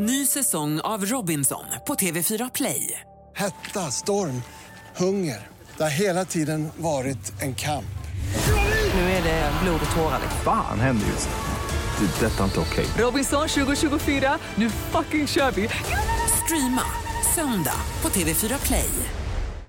Ny säsong av Robinson på TV4 Play. Hetta, storm, hunger. Det har hela tiden varit en kamp. Nu är det blod och tårar. Fan händer just nu. Det. är Detta är inte okej. Robinson 2024, nu fucking kör vi! Streama söndag på TV4 Play.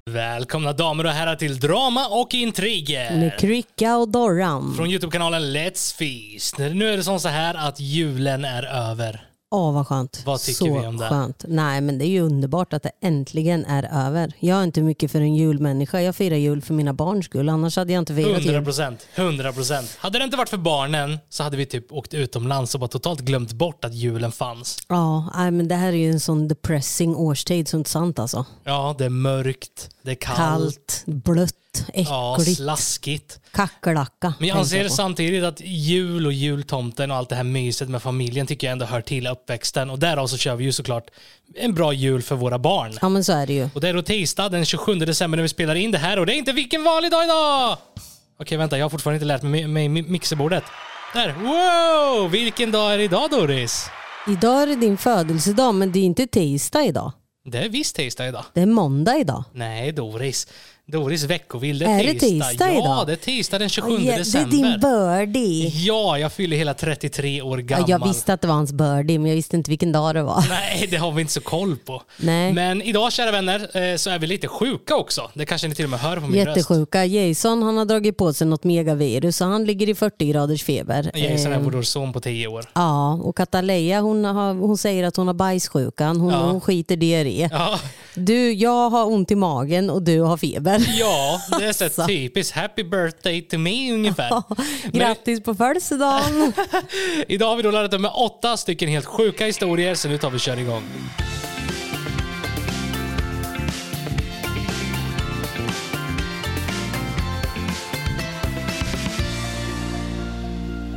Välkomna damer och herrar till Drama och intriger. Med Kricka och Dorran. Från Youtube-kanalen Let's Feast. Nu är det som så här att julen är över. Åh, vad skönt. Vad tycker så vi om det? Skönt. Nej, men det är ju underbart att det äntligen är över. Jag är inte mycket för en julmänniska. Jag firar jul för mina barns skull. Annars hade jag inte firat 100 jul. procent. 100 procent. Hade det inte varit för barnen så hade vi typ åkt utomlands och bara totalt glömt bort att julen fanns. Ja, nej, men det här är ju en sån depressing årstid så inte sant alltså. Ja, det är mörkt, det är kallt, Kallt, blött, ja, äckligt, slaskigt. kackerlacka. Men jag anser på. samtidigt att jul och jultomten och allt det här myset med familjen tycker jag ändå hör till uppväxten och därav så kör vi ju såklart en bra jul för våra barn. Ja, men så är det ju. Och det är då tisdag den 27 december när vi spelar in det här och det är inte vilken vanlig dag idag! Okej, vänta, jag har fortfarande inte lärt mig med mi- mixerbordet. Där, wow! Vilken dag är det idag Doris? Idag är det din födelsedag, men det är inte tisdag idag. Det är visst tisdag idag. Det är måndag idag. Nej, Doris. Doris veckovill, det Är är det tisdag. tisdag ja, idag? det är tisdag den 27 Ja, det är december. din birdie. Ja, jag fyller hela 33 år Ja, gammal. jag visste att det var hans birdie, men jag visste inte vilken dag det var. Nej, det har vi inte så koll på. Nej. Men idag, kära vänner, eh, så är vi lite sjuka också. Det kanske ni till och med hör på min röst. Jättesjuka. Jason han har dragit på sig något megavirus så han ligger i 40 graders feber. Jason är Eh, vår son på 10 år. Ja, och Kataleja hon, har, hon säger att hon har bajssjukan. Hon, Ja. hon skiter diarré. Ja, Du, jag har ont i magen och du har feber. ja det är så Så. typiskt happy birthday to me ungefär. Grattis på födelsedagen. idag har vi då laddat upp med åtta stycken helt sjuka historier, så nu tar vi och kör igång.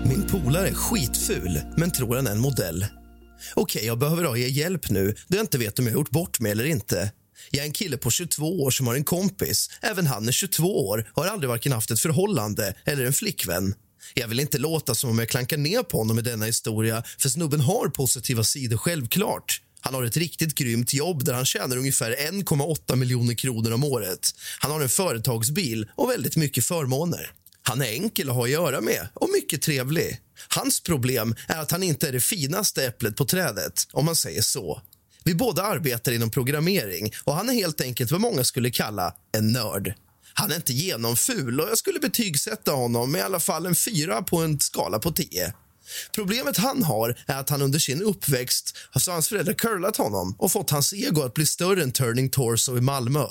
Min polare är skitful, men tror han är en modell. Okej, jag behöver ha er hjälp nu då jag inte vet om jag har gjort bort mig eller inte. Jag är en kille på 22 år som har en kompis. Även han är 22 år och har aldrig varken haft ett förhållande eller en flickvän. Jag vill inte låta som om jag klankar ner på honom i denna historia för snubben har positiva sidor självklart. Han har ett riktigt grymt jobb där han tjänar ungefär 1,8 miljoner kronor om året. Han har en företagsbil och väldigt mycket förmåner. Han är enkel att ha att göra med och mycket trevlig. Hans problem är att han inte är det finaste äpplet på trädet, om man säger så. Vi båda arbetar inom programmering och han är helt enkelt vad många skulle kalla en nörd. Han är inte genomful och jag skulle betygsätta honom med i alla fall en fyra på en skala på 10. Problemet han har är att han under sin uppväxt har hans föräldrar curlat honom och fått hans ego att bli större än Turning Torso i Malmö.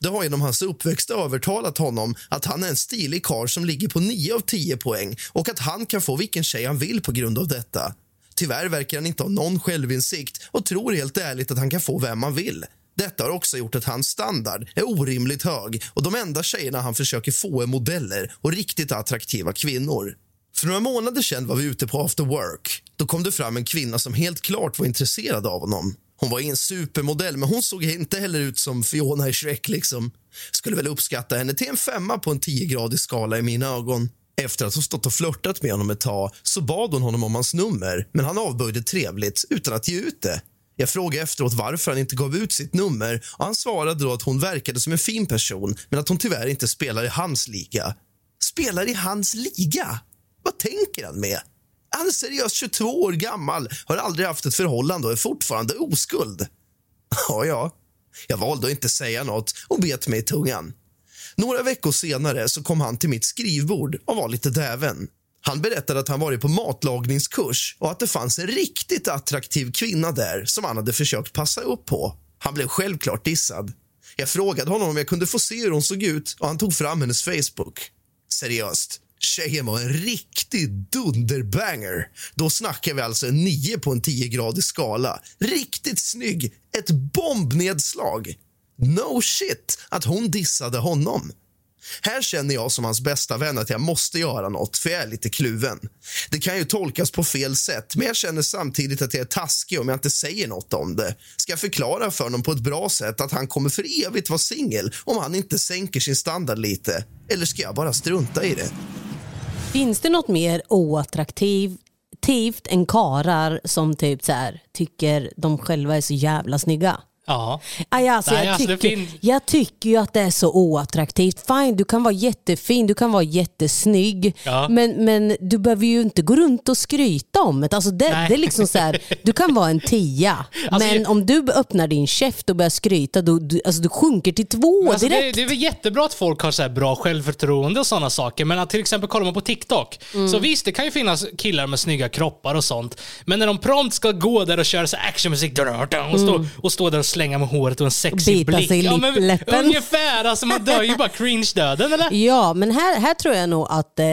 Det har genom hans uppväxt övertalat honom att han är en stilig karl som ligger på 9 av 10 poäng och att han kan få vilken tjej han vill på grund av detta. Tyvärr verkar han inte ha någon självinsikt och tror helt ärligt att han kan få vem han vill. Detta har också gjort att hans standard är orimligt hög och de enda tjejerna han försöker få är modeller och riktigt attraktiva kvinnor. För några månader sedan var vi ute på after work. Då kom det fram en kvinna som helt klart var intresserad av honom. Hon var ingen supermodell, men hon såg inte heller ut som Fiona i Shrek. Liksom. Skulle väl uppskatta henne till en femma på en 10-gradig skala i mina ögon. Efter att hon stått och flörtat med honom ett tag så bad hon honom om hans nummer, men han avböjde trevligt utan att ge ut det. Jag frågade efteråt varför han inte gav ut sitt nummer och han svarade då att hon verkade som en fin person men att hon tyvärr inte spelar i hans liga. Spelar i hans liga? Vad tänker han med? Han är seriöst 22 år gammal, har aldrig haft ett förhållande och är fortfarande oskuld. Ja, ja. Jag valde att inte säga något och bet mig i tungan. Några veckor senare så kom han till mitt skrivbord och var lite däven. Han berättade att han varit på matlagningskurs och att det fanns en riktigt attraktiv kvinna där som han hade försökt passa upp på. Han blev självklart dissad. Jag frågade honom om jag kunde få se hur hon såg ut och han tog fram hennes Facebook. Seriöst, tjejen var en riktig dunderbanger. Då snackar vi alltså en 9 på en 10-gradig skala. Riktigt snygg, ett bombnedslag. No shit att hon dissade honom. Här känner jag som hans bästa vän att jag måste göra något, för jag är lite kluven. Det kan ju tolkas på fel sätt, men jag känner samtidigt att jag är taskig om jag inte säger något om det. Ska jag förklara för honom på ett bra sätt att han kommer för evigt vara singel om han inte sänker sin standard lite? Eller ska jag bara strunta i det? Finns det något mer oattraktivt än karar som typ så här, tycker de själva är så jävla snygga. Ja. Aj, alltså, Nej, jag, alltså, det tycker, fin- jag tycker ju att det är så oattraktivt. Fine, du kan vara jättefin, du kan vara jättesnygg. Ja. Men, men du behöver ju inte gå runt och skryta om det. Alltså det, Nej. det är liksom så här, du kan vara en tia. Alltså, men jag- om du öppnar din käft och börjar skryta, då, du, alltså, du sjunker till två Alltså det, direkt. det är väl jättebra att folk har så här bra självförtroende och sådana saker, men att till exempel kollar man på TikTok, Mm. så visst, det kan ju finnas killar med snygga kroppar och sånt, men när de prompt ska gå där och köra så actionmusik dun, och, stå, och stå där och slänga med håret och en sexig. Bita blick. sig i ja, men, ungefär, alltså man dör ju bara cringe-döden eller? Ja, men här, här tror jag nog att, eh,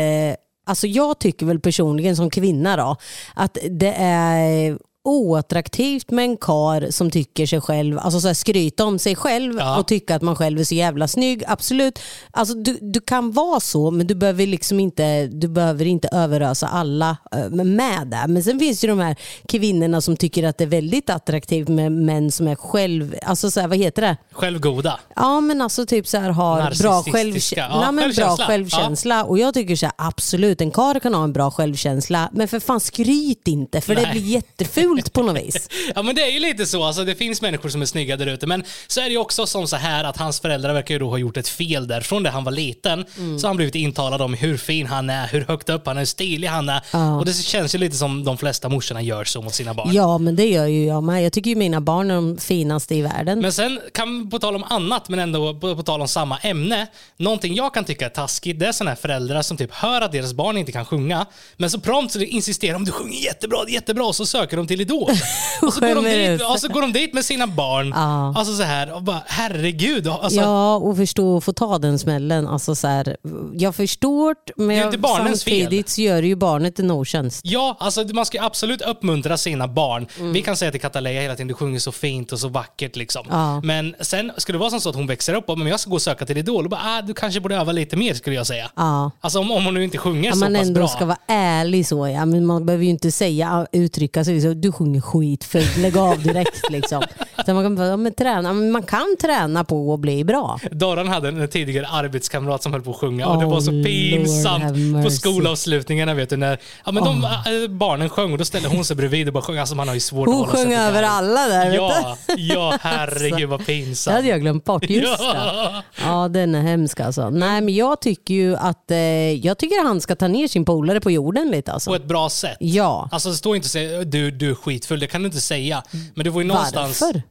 alltså jag tycker väl personligen som kvinna då, att det är oattraktivt med en kar som tycker sig själv, alltså så här skryta om sig själv Ja. och tycka att man själv är så jävla snygg. Absolut, alltså du, du kan vara så men du behöver liksom inte, du behöver inte överösa alla eh, med det. Men sen finns ju de här kvinnorna som tycker att det är väldigt attraktivt med män som är själv, alltså så här, vad heter det? Självgoda. Ja men alltså typ så här har bra, själv, Narcissistiska. Ja, Nej, men bra självkänsla. självkänsla. Och jag tycker så här, absolut en karl kan ha en bra självkänsla men för fan skryt inte för det Nej. blir jättefult på något vis. Ja men det är ju lite så, alltså det finns människor som är snygga där ute, men så är det ju också som så här att hans föräldrar verkar ju då ha gjort ett fel där. Från det han var liten Mm. så har han blivit intalad om hur fin han är, hur högt upp han är, hur stilig han är. Och det känns ju lite som de flesta morsorna gör så mot sina barn. Ja men det gör ju jag med. Jag tycker ju mina barn är de finaste i världen. Men sen kan på tal om annat, men ändå på, på tal om samma ämne. Någonting jag kan tycka är taskigt, det är sådana här föräldrar som typ hör att deras barn inte kan sjunga, men så prompt så insisterar de du sjunger jättebra, jättebra, och så söker de till Idol. och, så går de dit, och så går de dit med sina barn. Ja. Alltså så här, och bara herregud. Alltså, Ja, och förstå och få ta den smällen. Alltså så här, jag förstår, men är jag, samtidigt så gör det ju barnet en otjänst. Ja, alltså man ska absolut uppmuntra sina barn. Mm. Vi kan säga till Kataleja hela tiden, du sjunger så fint och så vackert liksom. Ja. Men sen ska det vara som så att hon växer upp och men jag ska gå och söka till Idol och bara, ah, du kanske borde öva lite mer skulle jag säga. Ja. Alltså om, om hon nu inte sjunger Att så man pass ändå bra. ska vara ärlig så ja, men man behöver ju inte säga, uttrycka sig så, du sjunger skitfult, lägg av direkt liksom. Så man, kan, ja, men träna, man kan träna på att bli bra. Dorran hade en tidigare arbetskamrat som höll på att sjunga och det Oh, var så Lord pinsamt på skolavslutningarna vet du när ja, men de, äh, barnen sjöng och då ställde hon sig bredvid och bara sjöng. Alltså man har ju svårt att Hon hålla sig sjöng över alla där. vet Ja, du. ja herregud vad Det pinsamt. hade jag glömt bort. Just det. Ja. Ja, den är hemsk alltså. Nej, men jag tycker ju att eh, jag tycker han ska ta ner sin polare på jorden lite På alltså. ett bra sätt. Ja, Alltså stå inte och säga du, du skitfull, det kan du inte säga. Men du får ju någonstans... varför?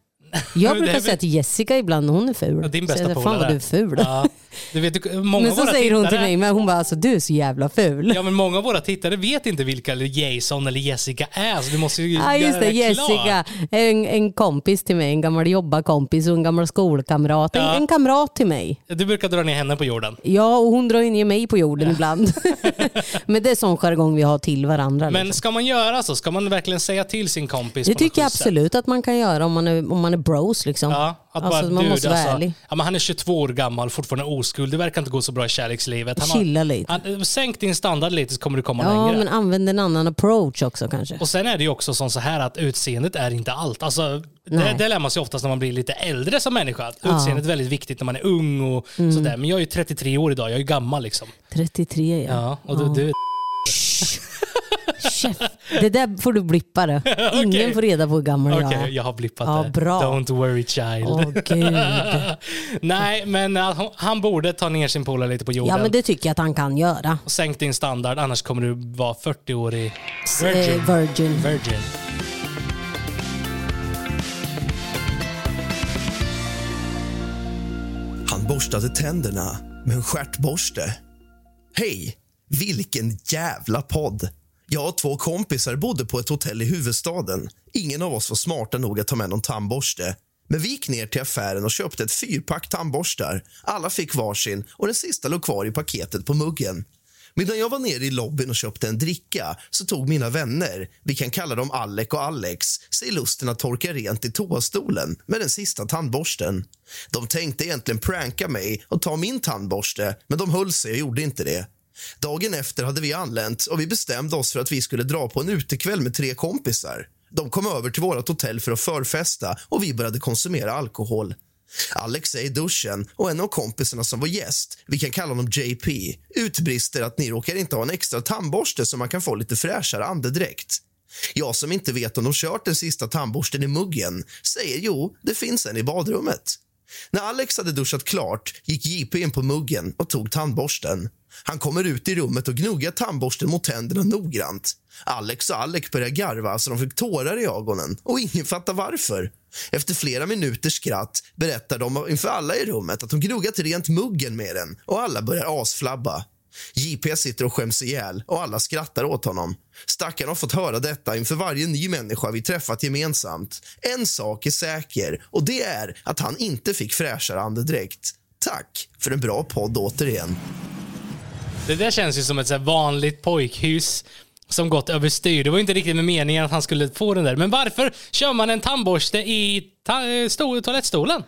Jag brukar är säga till Jessica ibland, hon är ful. Ja, Din bästa säger, Fan vad du är ful. Ja. Du vet, många Men så säger hon till tittare- mig, men hon bara alltså du är så jävla ful. Ja men många av våra tittare vet inte vilka Jason eller Jessica är så du måste ju Ja just det, det Jessica. klart. En, en kompis till mig, en gammal jobbarkompis och en gammal skolkamrat. En, Ja. en kamrat till mig. Du brukar dra ner henne på jorden. Ja, och hon drar ner mig på jorden ibland. Men det är sån jargong vi har till varandra. Men liksom. ska man göra så? Ska man verkligen säga till sin kompis Det tycker jag sätt? absolut att man kan göra om man är, om man är bros. Liksom. Ja, att alltså, bara, man du, måste vara alltså, ärlig. Ja, men han är 22 år gammal, fortfarande oskuld. Det verkar inte gå så bra i kärlekslivet. Han Chilla lite. Han, sänk din standard lite så kommer du komma Ja, längre. men använd en annan approach också kanske. Och sen är det ju också som så här att utseendet är inte allt. Alltså, det, det lär man sig oftast när man blir lite äldre som människa. Ja. Mm. Utseendet är väldigt viktigt när man är ung och sådär. Men jag är ju 33 år idag, jag är ju gammal liksom. 33 ja. Ja, och du, du Chef. Det där får du blippa det. Ingen får reda på hur gammal Okej, jag är. jag har blippat Ja, det. bra. Don't worry child. Åh gud. Nej, men uh, han- borde ta ner sin polare lite på jorden. Ja men det tycker jag att han kan göra. Sänk din standard, annars kommer du vara 40-årig S- virgin. eh, virgin. virgin. Han borstade tänderna med en stjärtborste. Hej! Vilken jävla podd! Jag och två kompisar bodde på ett hotell i huvudstaden. Ingen av oss var smarta nog att ta med någon tandborste. Men vi gick ner till affären och köpte ett fyrpack tandborstar. Alla fick varsin och den sista låg kvar i paketet på muggen. Medan jag var nere i lobbyn och köpte en dricka så tog mina vänner, vi kan kalla dem Alec och Alex, sig lusten att torka rent i toastolen med den sista tandborsten. De tänkte egentligen pranka mig och ta min tandborste, men de höll sig och gjorde inte det. Dagen efter hade vi anlänt och vi bestämde oss för att vi skulle dra på en utekväll med tre kompisar. De kom över till vårt hotell för att förfesta och vi började konsumera alkohol. Alex är i duschen och en av kompisarna som var gäst, vi kan kalla honom JP, utbrister att ni råkar inte ha en extra tandborste så man kan få lite fräschare andedräkt. Jag som inte vet om de kört den sista tandborsten i muggen säger jo, det finns en i badrummet. När Alex hade duschat klart gick JP in på muggen och tog tandborsten. Han kommer ut i rummet och gnuggar tandborsten mot tänderna noggrant. Alex och Alec börjar garva så de fick tårar i ögonen och ingen fattar varför. Efter flera minuters skratt berättar de inför alla i rummet att de gnuggat rent muggen med den och alla börjar asflabba. JP sitter och skäms ihjäl och alla skrattar åt honom. Stackaren har fått höra detta inför varje ny människa vi träffat gemensamt. En sak är säker och det är att han inte fick fräschare andedräkt. Tack för en bra podd återigen. Det där känns ju som ett så här vanligt pojkhus som gått överstyr. Det var inte riktigt med meningen att han skulle få den där. Men varför kör man en tandborste i ta eh, toalettstolen?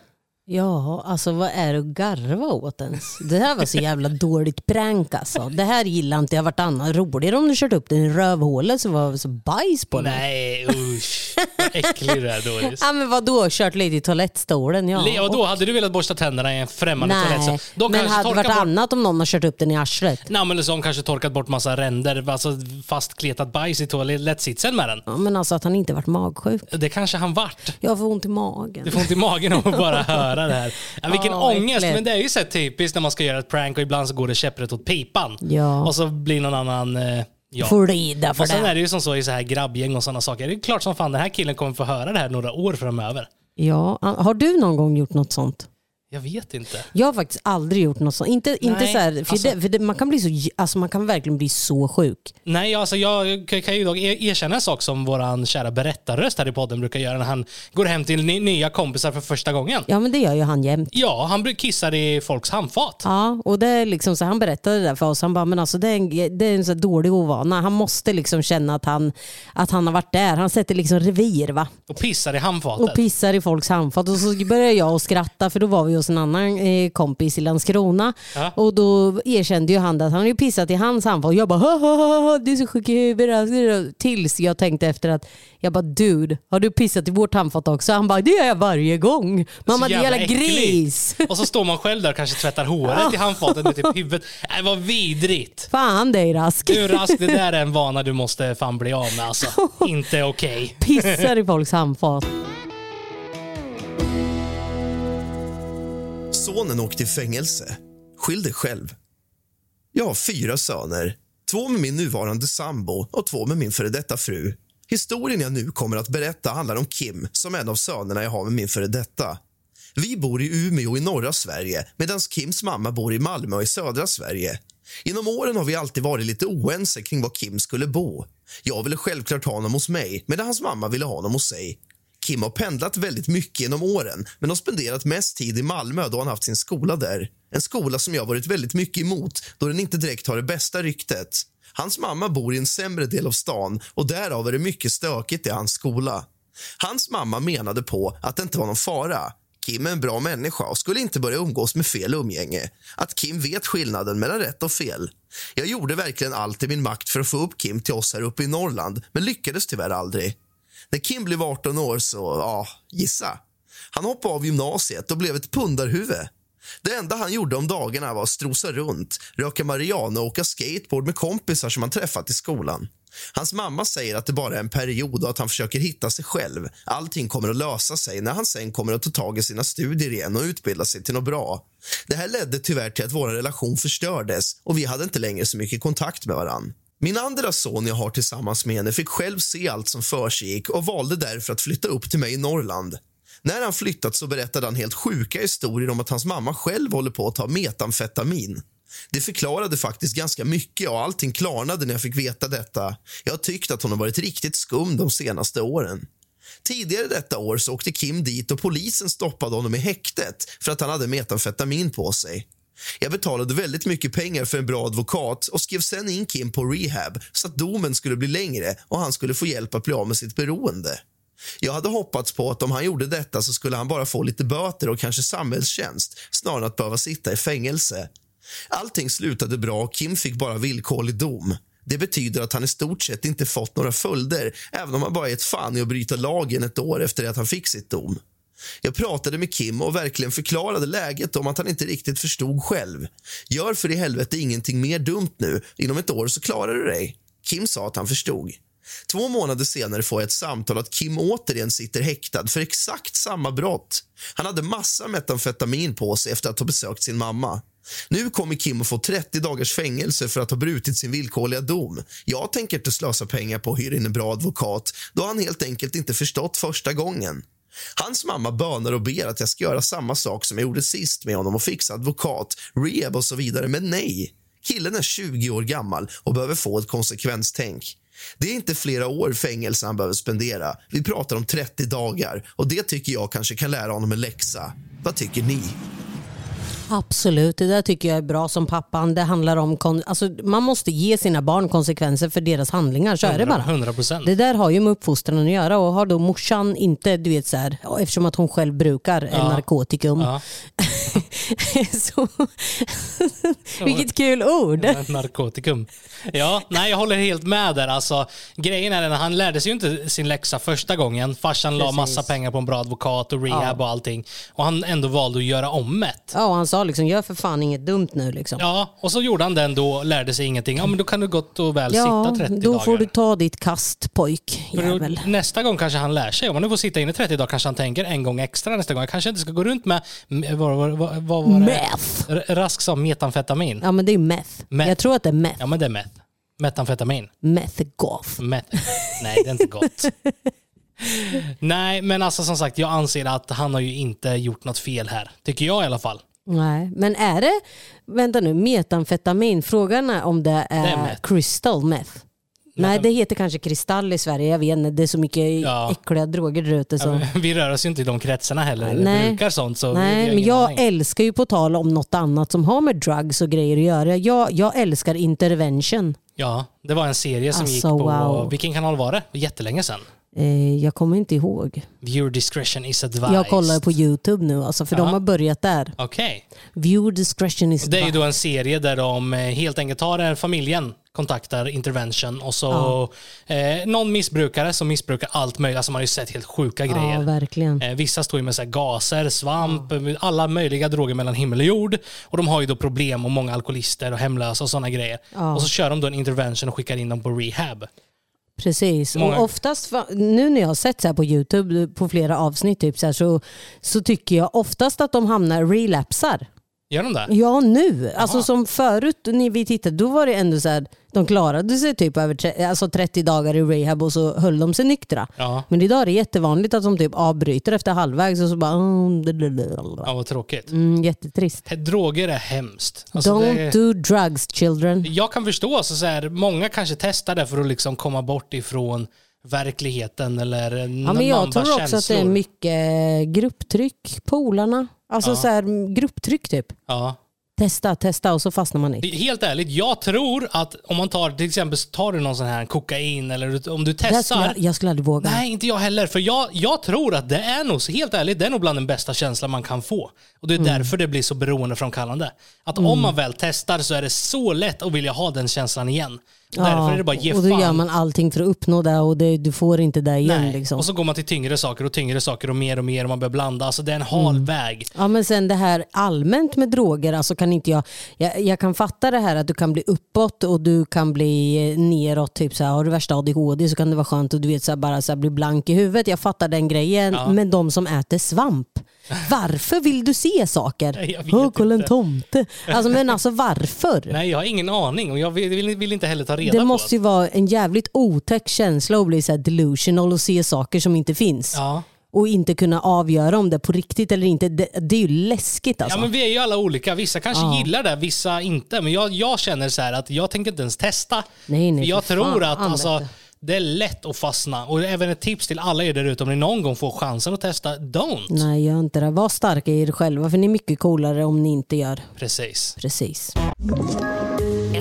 Ja, alltså vad är det att garva åt ens? Det här var så jävla dåligt prank alltså. Det här gillar inte jag vartannat. Roligare om du kört upp den i rövhålet så var det så bajs på den. Nej, usch. Vad äcklig du är Doris. Ja men vadå, kört lite i toalettstolen ja. Och då hade du velat borsta tänderna i en främmande Nej, toalett. så De men kanske hade det varit bort... annat om någon har kört upp den i arslet? Nej, men de kanske torkat bort massa ränder, alltså fastkletat bajs i toalettsitsen med den. Ja, men alltså att han inte varit magsjuk. Det kanske han vart. Jag får ont i magen. Du får ont i magen av att bara höra det här. Ja, vilken Ja, ångest, äckligt. men det är ju så typiskt när man ska göra ett prank och ibland så går det käpprätt åt pipan. Ja. Och så blir någon annan... Eh, ja. Får lida för Och sen det. är det ju som så i så här grabbgäng och sådana saker. Det är klart som fan den här killen kommer få höra det här några år framöver. Ja, har du någon gång gjort något sånt? Jag vet inte. Jag har faktiskt aldrig gjort något sånt. Inte, inte så här, för, alltså- det, för det, man, kan bli så, alltså man kan verkligen bli så sjuk. Nej, alltså jag kan- ju dock er- erkänna en sak som våran kära berättarröst här i podden brukar göra när han går hem till ny- nya kompisar för första gången. Ja men det gör ju han jämt. Ja, han kissar i folks handfat. Ja, och det är liksom så han berättade det där för oss. Han bara, men alltså det är en, det är en så dålig ovana. Han måste liksom känna att han, att han har varit där. Han sätter liksom revir va. Och pissar i handfatet. Och pissar i folks handfat. Och så började jag att skratta för då var vi hos en annan eh, kompis i Landskrona. Ja. Och då erkände ju han att han hade pissat i hans handfat. Jag bara, "Ha, ha, ha, ha, du är så sjuk i huvudet. Tills jag tänkte efter att, jag bara, dude, har du pissat i vårt handfat också? Han bara, det gör jag varje gång. Mamma, det är jävla gris. Och så står man själv där och kanske tvättar håret i handfatet med typ huvudet. Nej, vad vidrigt. Fan dig Rask. Du Rask, det där är en vana du måste fan bli av med alltså. Inte okej. Pissar i folks handfat. Sonen åkte i fängelse. Skyll dig själv. Jag har fyra söner. Två med min nuvarande sambo och två med min före detta fru. Historien jag nu kommer att berätta handlar om Kim som är en av sönerna jag har med min före detta. Vi bor i Umeå i norra Sverige medan Kims mamma bor i Malmö i södra Sverige. Genom åren har vi alltid varit lite oense kring var Kim skulle bo. Jag ville självklart ha honom hos mig medan hans mamma ville ha honom hos sig. Kim har pendlat väldigt mycket genom åren men har spenderat mest tid i Malmö då han haft sin skola där. En skola som jag varit väldigt mycket emot då den inte direkt har det bästa ryktet. Hans mamma bor i en sämre del av stan och därav är det mycket stökigt i hans skola. Hans mamma menade på att det inte var någon fara. Kim är en bra människa och skulle inte börja umgås med fel umgänge. Att Kim vet skillnaden mellan rätt och fel. Jag gjorde verkligen allt i min makt för att få upp Kim till oss här uppe i Norrland men lyckades tyvärr aldrig. När Kim blev 18 år så, ja, gissa. Han hoppade av gymnasiet och blev ett pundarhuvud. Det enda han gjorde om dagarna var att strosa runt, röka marijuana och åka skateboard med kompisar som han träffat i skolan. Hans mamma säger att det bara är en period och att han försöker hitta sig själv. Allting kommer att lösa sig när han sen kommer att ta tag i sina studier igen och utbilda sig till något bra. Det här ledde tyvärr till att vår relation förstördes och vi hade inte längre så mycket kontakt med varann. Min andra son jag har tillsammans med henne fick själv se allt som försiggick och valde därför att flytta upp till mig i Norrland. När han flyttat så berättade han helt sjuka historier om att hans mamma själv håller på att ta metamfetamin. Det förklarade faktiskt ganska mycket och allting klarnade när jag fick veta detta. Jag har tyckt att hon har varit riktigt skum de senaste åren. Tidigare detta år så åkte Kim dit och polisen stoppade honom i häktet för att han hade metamfetamin på sig. Jag betalade väldigt mycket pengar för en bra advokat och skrev sen in Kim på rehab så att domen skulle bli längre och han skulle få hjälp att bli av med sitt beroende. Jag hade hoppats på att om han gjorde detta så skulle han bara få lite böter och kanske samhällstjänst snarare än att behöva sitta i fängelse. Allting slutade bra och Kim fick bara villkorlig dom. Det betyder att han i stort sett inte fått några följder även om han bara gett fan i att bryta lagen ett år efter att han fick sitt dom. Jag pratade med Kim och verkligen förklarade läget om att han inte riktigt förstod själv. Gör för i helvete ingenting mer dumt nu. Inom ett år så klarar du dig. Kim sa att han förstod. Två månader senare får jag ett samtal att Kim återigen sitter häktad för exakt samma brott. Han hade massa metamfetamin på sig efter att ha besökt sin mamma. Nu kommer Kim att få 30 dagars fängelse för att ha brutit sin villkorliga dom. Jag tänker inte slösa pengar på att hyra in en bra advokat då han helt enkelt inte förstått första gången. Hans mamma bönar och ber att jag ska göra samma sak som jag gjorde sist med honom och fixa advokat, rehab och så vidare, men nej. Killen är 20 år gammal och behöver få ett konsekvenstänk. Det är inte flera år fängelse han behöver spendera. Vi pratar om 30 dagar och det tycker jag kanske kan lära honom en läxa. Vad tycker ni? Absolut, det där tycker jag är bra som pappan. Det handlar om, kon- alltså, man måste ge sina barn konsekvenser för deras handlingar, så är det bara. 100. Det där har ju med uppfostran att göra och har då morsan inte, du vet så här, eftersom att hon själv brukar ja. narkotikum. Ja. så, vilket kul ord. Narkotikum. Ja, nej jag håller helt med där. Alltså, grejen är den, han lärde sig ju inte sin läxa första gången. Farsan la Precis. massa pengar på en bra advokat och rehab och allting. Och han ändå valde att göra om det. Ja, han sa liksom, gör för fan inget dumt nu liksom. Ja, och så gjorde han den då och lärde sig ingenting. Ja, men då kan du gott och väl Ja, sitta 30 då dagar. får du ta ditt kast pojk. För då- Jävel. Nästa gång kanske han lär sig. Om han nu får sitta inne 30 dagar kanske han tänker en gång extra nästa gång. Jag kanske inte ska gå runt med, vad, vad, vad, vad var det? Meth. Rask sa metamfetamin. Ja men det är meth. Meth. Jag tror att det är meth. Ja men det är meth. Metamfetamin. Meth goth. Meth. Nej, det är inte gott. Nej, men alltså som sagt, jag anser att han har ju inte gjort något fel här. Tycker jag i alla fall. Nej, men är det, vänta nu, metamfetamin, frågan är om det är, Det är meth. crystal meth. Nej, det heter kanske kristall i Sverige. Jag vet inte, det är så mycket Ja. äckliga droger där ute. Så. Vi rör oss ju inte i de kretsarna heller. eller Nej. brukar sånt. Så Nej, men jag aning. älskar ju på tal om något annat som har med drugs och grejer att göra. Jag, jag älskar intervention. Ja, det var en serie som Alltså, gick på... wow. Vilken kanal var det? Jättelänge sedan. Eh, jag kommer inte ihåg. Viewer discretion is advised. Jag kollar på YouTube nu, alltså, för Ja. de har börjat där. Okej. Viewer discretion is Och Det är ju advised. då en serie där de eh, helt enkelt tar en familjen, kontaktar intervention och så eh, någon missbrukare som missbrukar allt möjligt. Alltså man har ju sett helt sjuka Ja, grejer. verkligen. Eh, Vissa står ju med så gaser, svamp, alla möjliga droger mellan himmel och jord. Och de har ju då problem och många alkoholister och hemlösa och sådana grejer. Ja. Och så kör de då en intervention och skickar in dem på rehab. Precis. Många- Och oftast, nu när jag har sett så här på YouTube på flera avsnitt typ så, här, så, så tycker jag oftast att de hamnar relapsar. Gör de det? Ja nu, alltså som förut när vi tittade då var det ändå så här, de klarade sig typ över tre, alltså 30 dagar i rehab och så höll de sig nyktra. Ja. Men idag är det jättevanligt att de typ avbryter efter halvvägs och så bara... mm, Ja, vad tråkigt. Mm, jättetrist. Droger är hemskt. Alltså, Don't det- do drugs children. Jag kan förstå, alltså, så här, många kanske testar det för att liksom komma bort ifrån verkligheten eller Ja, men jag tror också att det är mycket grupptryck, polarna. Alltså Ja. så här, grupptryck typ. Ja. Testa, testa och så fastnar man i. Helt ärligt, jag tror att om man tar till exempel tar du någon sån här kokain eller om du här skulle testar. jag, jag skulle aldrig våga. Nej, inte jag heller. För jag, jag tror att det är nog, helt ärligt, det är nog bland den bästa känslan man kan få. Och det är Mm. därför det blir så beroendeframkallande. Att om man väl testar så är det så lätt att vilja ha den känslan igen. Och därför är det bara ge och då fan. gör man allting för att uppnå det och det, du får inte det igen. Nej. Liksom. Och så går man till tyngre saker och tyngre saker och mer och mer och man börjar blanda. Alltså det är en hal Mm. väg. Ja men sen det här allmänt med droger, alltså kan inte jag, jag, jag kan fatta det här att du kan bli uppåt och du kan bli eh, neråt, typ så här, har du värsta ADHD så kan det vara skönt att du vet så här, bara så här, bli blank i huvudet. Jag fattar den grejen, Ja. men de som äter svamp, varför vill du se saker? Jag vet Åh, kolla en inte. tomte. Alltså, men alltså varför? Nej, jag har ingen aning och jag vill, vill, vill inte heller ta reda Det på måste ju vara en jävligt otäck känsla att bli så delusional och se saker som inte finns. Ja. Och inte kunna avgöra om det är på riktigt eller inte. Det, det är ju läskigt alltså. Ja men vi är ju alla olika. Vissa kanske Ja. gillar det, vissa inte. Men jag, jag känner så här att jag tänker inte ens testa. Nej, nej, För jag för tror att alltså, det är lätt att fastna. Och även ett tips till alla er där ute, om ni någon gång får chansen att testa, don't. Nej, gör inte det. Var starka i er själva för ni är mycket coolare om ni inte gör Precis. precis.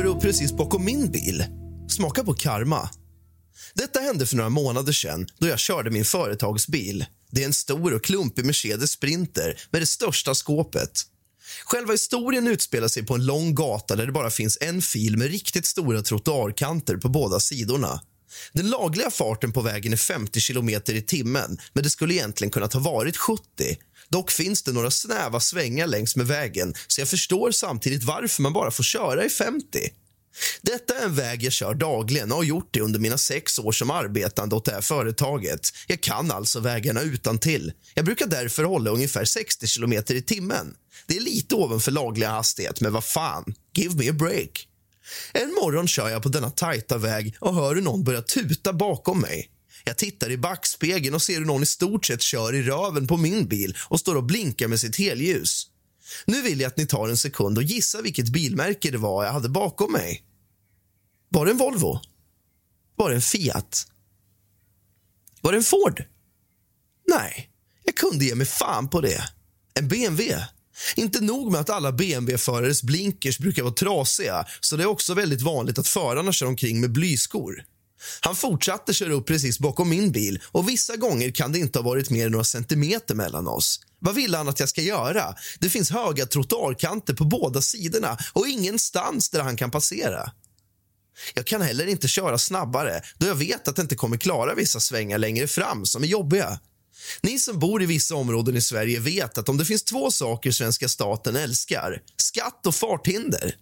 kör upp precis bakom min bil. Smaka på karma. Detta hände för några månader sedan då jag körde min företagsbil. Det är en stor och klumpig Mercedes Sprinter med det största skåpet. Själva historien utspelar sig på en lång gata där det bara finns en fil med riktigt stora trottoarkanter på båda sidorna. Den lagliga farten på vägen är 50 km i timmen men det skulle egentligen kunnat ha varit 70. Dock finns det några snäva svängar längs med vägen så jag förstår samtidigt varför man bara får köra i 50. Detta är en väg jag kör dagligen och har gjort det under mina sex år som arbetande åt det här företaget. Jag kan alltså vägarna utan till. Jag brukar därför hålla ungefär 60 km i timmen. Det är lite ovanför lagliga hastighet, men vad fan, give me a break. En morgon kör jag på denna tajta väg och hör hur någon börjar tuta bakom mig. Jag tittar i backspegeln och ser hur någon i stort sett kör i röven på min bil och står och blinkar med sitt helljus. Nu vill jag att ni tar en sekund och gissar vilket bilmärke det var jag hade bakom mig. Var det en Volvo? Var det en Fiat? Var det en Ford? Nej, jag kunde ge mig fan på det. En BMW? Inte nog med att alla BMW-förares blinkers brukar vara trasiga så det är också väldigt vanligt att förarna kör omkring med blyskor. Han fortsatte köra upp precis bakom min bil och vissa gånger kan det inte ha varit mer än några centimeter mellan oss. Vad vill han att jag ska göra? Det finns höga trottoarkanter på båda sidorna och ingenstans där han kan passera. Jag kan heller inte köra snabbare då jag vet att jag inte kommer klara vissa svängar längre fram som är jobbiga. Ni som bor i vissa områden i Sverige vet att om det finns två saker svenska staten älskar, skatt och farthinder.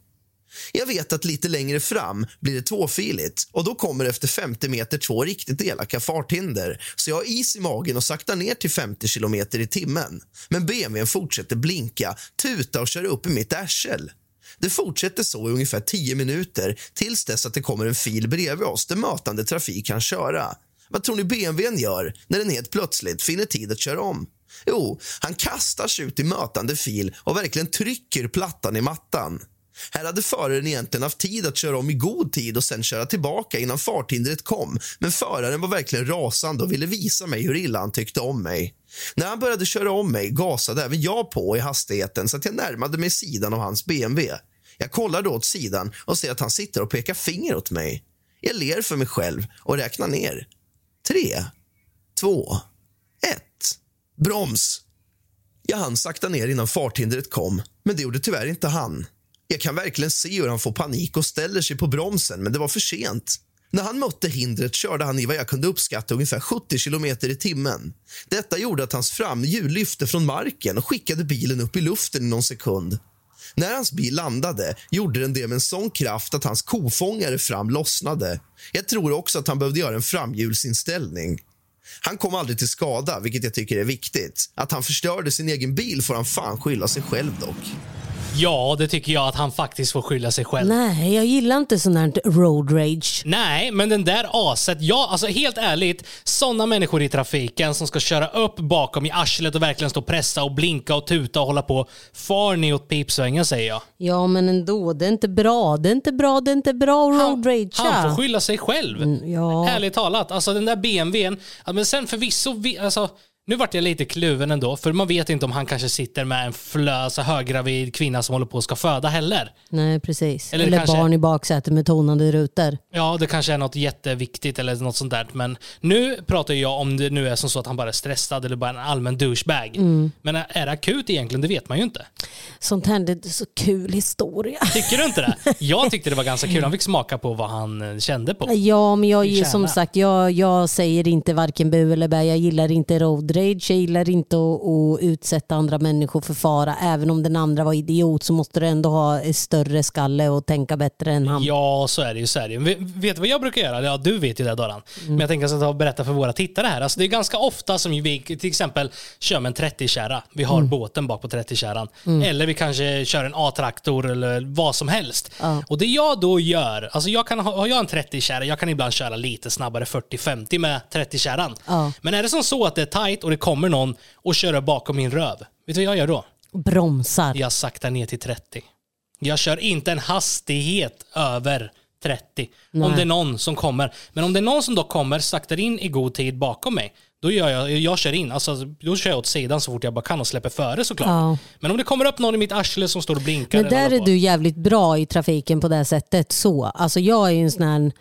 Jag vet att lite längre fram blir det tvåfiligt och då kommer efter 50 meter två riktigt elaka farthinder så jag har is i magen och saktar ner till 50 kilometer i timmen. Men BMWn fortsätter blinka, tuta och köra upp i mitt arsel. Det fortsätter så i ungefär 10 minuter tills dess att det kommer en fil bredvid oss där mötande trafik kan köra. Vad tror ni BMWn gör när den helt plötsligt finner tid att köra om? Jo, han kastar sig ut i mötande fil och verkligen trycker plattan i mattan. Här hade föraren egentligen haft tid att köra om i god tid och sen köra tillbaka innan farthindret kom. Men föraren var verkligen rasande och ville visa mig hur illa han tyckte om mig. När han började köra om mig gasade även jag på i hastigheten så att jag närmade mig sidan av hans BMW. Jag kollar då åt sidan och ser att han sitter och pekar finger åt mig. Jag ler för mig själv och räknar ner. Tre, två, ett. Broms! Jag hann sakta ner innan farthindret kom, men det gjorde tyvärr inte han. Jag kan verkligen se hur han får panik och ställer sig på bromsen, men det var för sent. När han mötte hindret körde han i vad jag kunde uppskatta ungefär 70 km i timmen. Detta gjorde att hans framhjul lyfte från marken och skickade bilen upp i luften i någon sekund. När hans bil landade gjorde den det med en sån kraft att hans kofångare fram lossnade. Jag tror också att han behövde göra en framhjulsinställning. Han kom aldrig till skada, vilket jag tycker är viktigt. Att han förstörde sin egen bil får han fan skylla sig själv dock. Ja, det tycker jag att han faktiskt får skylla sig själv. Nej, jag gillar inte sån här road rage. Nej, men den där aset, ja, alltså helt ärligt, sådana människor i trafiken som ska köra upp bakom i arslet och verkligen stå och pressa och blinka och tuta och hålla på. Far ni åt pipsvängen säger jag. Ja, men ändå. Det är inte bra. Det är inte bra. Det är inte bra att road rage. Han får skylla sig själv. Mm, ja. Ärligt talat, alltså den där BMWn, men sen förvisso, vi- alltså nu vart jag lite kluven ändå, för man vet inte om han kanske sitter med en flö, alltså höggravid kvinna som håller på att ska föda heller. Nej, precis. Eller Eller, kanske- barn i baksätet med tonande rutor. Ja, det kanske är något jätteviktigt eller något sånt där. Men nu pratar jag om det nu är som så att han bara är stressad eller bara en allmän douchebag. Mm. Men är det akut egentligen? Det vet man ju inte. Sånt här är så kul historia. Tycker du inte det? Jag tyckte det var ganska kul. Han fick smaka på vad han eh, kände på. Ja, men jag ger Tjäna. som sagt, jag, jag säger inte varken bu eller bä. Jag gillar inte road rage. Jag gillar inte att, att utsätta andra människor för fara. Även om den andra var idiot så måste du ändå ha större skalle och tänka bättre än han. Ja, så är det ju. Så är det. Vet du vad jag brukar göra? Ja, du vet ju det Doran. Mm. Men jag tänker att jag ska berätta för våra tittare här. Alltså, det är ganska ofta som vi till exempel kör med en 30-kärra. Vi har Mm. båten bak på 30-kärran. Mm. Eller vi kanske kör en A-traktor eller vad som helst. Ja. Och det jag då gör, alltså jag kan, ha- har jag en 30-kärra, jag kan ibland köra lite snabbare 40-50 med 30-kärran. Ja. Men är det som så att det är tight och det kommer någon och kör bakom min röv, vet du vad jag gör då? Bromsar. Jag saktar ner till 30. Jag kör inte en hastighet över 30. Nej. Om det är någon som kommer. Men om det är någon som då kommer, saktar in i god tid bakom mig, då gör jag, jag kör in. Alltså, då kör jag åt sidan så fort jag bara kan och släpper före såklart. Ja. Men om det kommer upp någon i mitt arsle som står och blinkar. Men där är du jävligt bra i trafiken på det sättet. Så. Alltså jag är ju en sån här,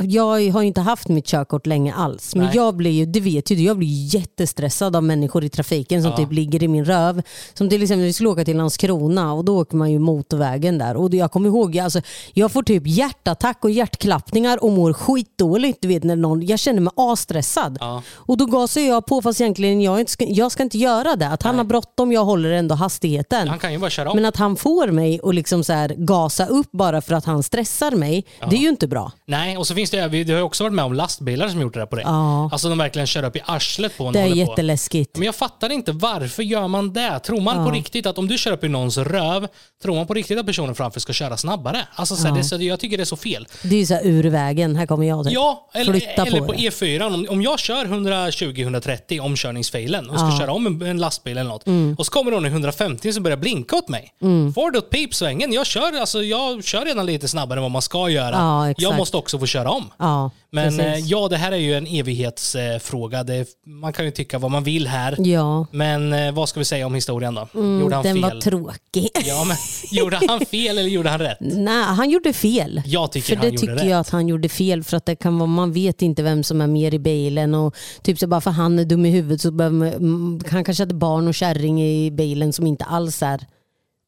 jag har inte haft mitt körkort länge alls. Men Nej. jag blir ju, det vet ju du, jag blir jättestressad av människor i trafiken som Ja. typ ligger i min röv. Som till exempel vi skulle åka till Landskrona och då åker man ju motorvägen där. Och jag kommer ihåg, alltså, jag får typ hjärtattack och hjärtklappningar och mår skitdåligt. Du vet, när någon, jag känner mig asstressad. Ja. Och då gasar jag på fast egentligen jag, inte ska, jag ska inte göra det. Att han har bråttom, jag håller ändå hastigheten. Han kan ju bara köra om. Men att han får mig att liksom så här gasa upp bara för att han stressar mig, det är ju inte bra. Nej, och så finns det, vi- du har också varit med om lastbilar som gjort det där på dig. Ja. Alltså de verkligen kör upp i arslet på en Det är håller på. jätteläskigt. Men jag fattar inte varför gör man det? Tror man Ja. på riktigt att om du kör upp i någons röv, tror man på riktigt att personen framför ska köra snabbare? Alltså så här, Ja. det, så- jag tycker det är så fel. Det är ju så här ur vägen, här kommer jag. Typ. Ja, eller, Flytta eller på på, det. E4. Om, om jag kör 120-130 omkörningsfailen och ska köra om en, en lastbil eller något Mm. och så kommer någon i 150 som börjar blinka åt mig. Mm. Får du åt pipsvängen? Jag kör, alltså, jag kör redan lite snabbare än vad man ska göra. Ja, exakt. jag måste också få köra om. Ja, Men eh, precis. ja, det här är ju en evighetsfråga. Det, man kan ju tycka vad man vill här. Ja. Men eh, vad ska vi säga om historien då? Mm, gjorde han den fel? var tråkig. ja, men, gjorde han fel eller gjorde han rätt? Nej, han gjorde fel. Jag tycker för han det gjorde tycker rätt. jag att han gjorde fel för att det kan vara, man vet inte vem som är mer i bilen och typ så bara för han är dum i huvudet så behöver mm, han kanske hade barn och kärring i bilen som inte alls är,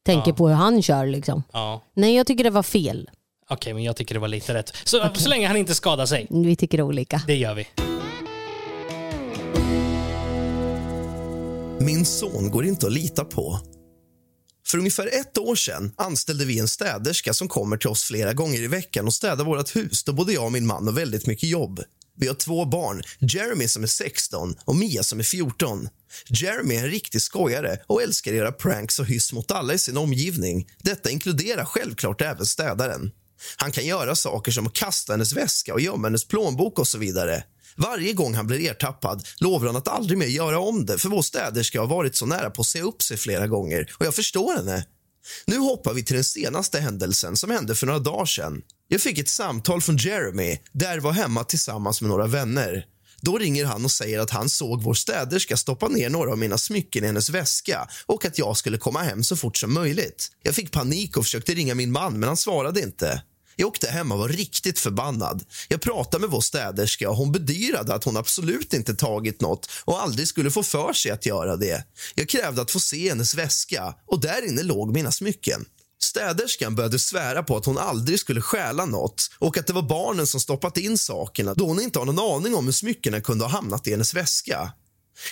tänker Ja. på hur han kör liksom. Ja. Nej jag tycker det var fel. Okej, men jag tycker det var lite rätt. Så, så länge han inte skadar sig. Vi tycker olika. Det gör vi. Min son går inte att lita på. För ungefär ett år sedan anställde vi en städerska som kommer till oss flera gånger i veckan och städar vårt hus. Då både jag och min man har väldigt mycket jobb. Vi har två barn, Jeremy som är 16 och Mia som är 14. Jeremy är en riktig skojare och älskar göra pranks och hyss mot alla i sin omgivning. Detta inkluderar självklart även städaren. Han kan göra saker som att kasta hennes väska och gömma hennes plånbok och så vidare. Varje gång han blir ertappad lovar han att aldrig mer göra om det för vår städerska har varit så nära på att se upp sig flera gånger och jag förstår henne. Nu hoppar vi till den senaste händelsen som hände för några dagar sedan. Jag fick ett samtal från Jeremy där var hemma tillsammans med några vänner. Då ringer han och säger att han såg vår städerska stoppa ner några av mina smycken i hennes väska och att jag skulle komma hem så fort som möjligt. Jag fick panik och försökte ringa min man, men han svarade inte. Jag åkte hem och var riktigt förbannad. Jag pratade med vår städerska och hon bedyrade att hon absolut inte tagit något och aldrig skulle få för sig att göra det. Jag krävde att få se hennes väska och där inne låg mina smycken. Städerskan började svära på att hon aldrig skulle stjäla något och att det var barnen som stoppat in sakerna då hon inte har någon aning om hur smyckena kunde ha hamnat i hennes väska.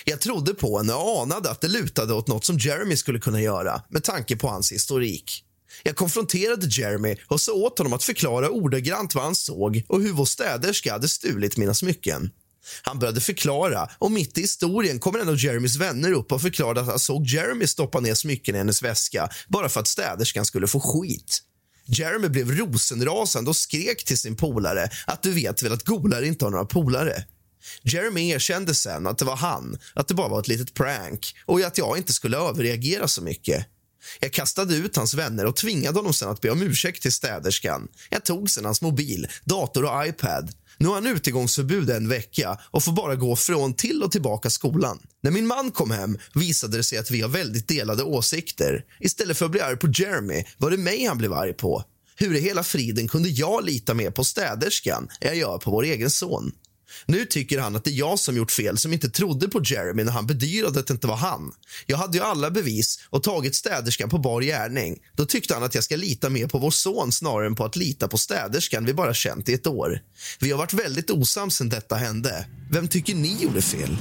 Jag trodde på henne och anade att det lutade åt något som Jeremy skulle kunna göra med tanke på hans historik. Jag konfronterade Jeremy och sa åt honom att förklara ordagrant vad han såg och hur vår städerska hade stulit mina smycken. Han började förklara och mitt i historien kommer en av Jeremys vänner upp och förklarade att han såg Jeremy stoppa ner smycken i hennes väska bara för att städerskan skulle få skit. Jeremy blev rosenrasande och skrek till sin polare att du vet väl att golare inte har några polare. Jeremy erkände sen att det var han, att det bara var ett litet prank och att jag inte skulle överreagera så mycket. Jag kastade ut hans vänner och tvingade honom sen att be om ursäkt till städerskan. Jag tog sen hans mobil, dator och iPad. Nu har han utegångsförbud en vecka och får bara gå från till och tillbaka skolan. När min man kom hem visade det sig att vi har väldigt delade åsikter. Istället för att bli arg på Jeremy var det mig han blev arg på. Hur i hela friden kunde jag lita mer på städerskan än jag gör på vår egen son? Nu tycker han att det är jag som gjort fel som inte trodde på Jeremy när han bedyrade att det inte var han. Jag hade ju alla bevis och tagit städerskan på bar gärning. Då tyckte han att jag ska lita mer på vår son snarare än på att lita på städerskan vi bara känt i ett år. Vi har varit väldigt osams sen detta hände. Vem tycker ni gjorde fel?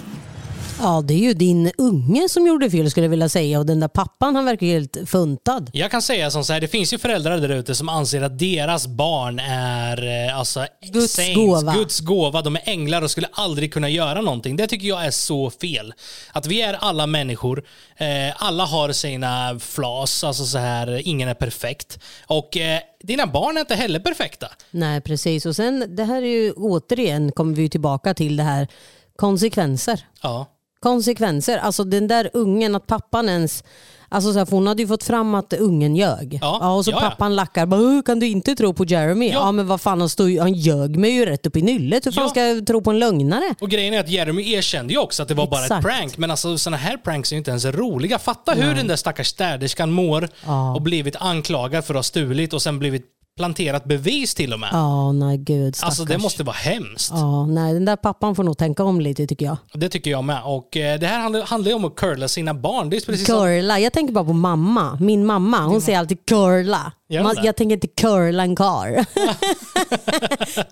Ja det är ju din unge som gjorde fel skulle jag vilja säga och den där pappan han verkar helt funtad. Jag kan säga som så här, det finns ju föräldrar där ute som anser att deras barn är eh, alltså, Guds saints, gåva. Guds gåva. De är änglar och skulle aldrig kunna göra någonting. Det tycker jag är så fel. Att vi är alla människor. Eh, alla har sina flas, alltså så här, ingen är perfekt. Och eh, dina barn är inte heller perfekta. Nej precis och sen det här är ju återigen kommer vi tillbaka till det här konsekvenser. Ja. Konsekvenser, alltså den där ungen att pappan ens Alltså så här, för hon hade ju fått fram att ungen ljög. Ja, och så ja, ja. pappan lackar. Bara, "Åh, kan du inte tro på Jeremy? Ja, men vad fan, han, stod, han ljög mig ju rätt upp i nyllet. Hur fan Ja. ska jag tro på en lögnare? Och grejen är att Jeremy erkände ju också att det var bara ett Exakt. prank. Men alltså såna här pranks är ju inte ens roliga. Fatta hur den där stackars städerskan mår Ja. och blivit anklagad för att ha stulit och sen blivit planterat bevis till och med. Ja, nej gud stackars. alltså det måste vara hemskt. Ja, nej, den där pappan får nog tänka om lite tycker jag. Det tycker jag med. Och eh, det här handlar, handlar ju om att curla sina barn. Det är precis som... Curla, jag tänker bara på mamma. Min mamma, hon säger alltid curla. Man, det? jag tänker inte curla en karl.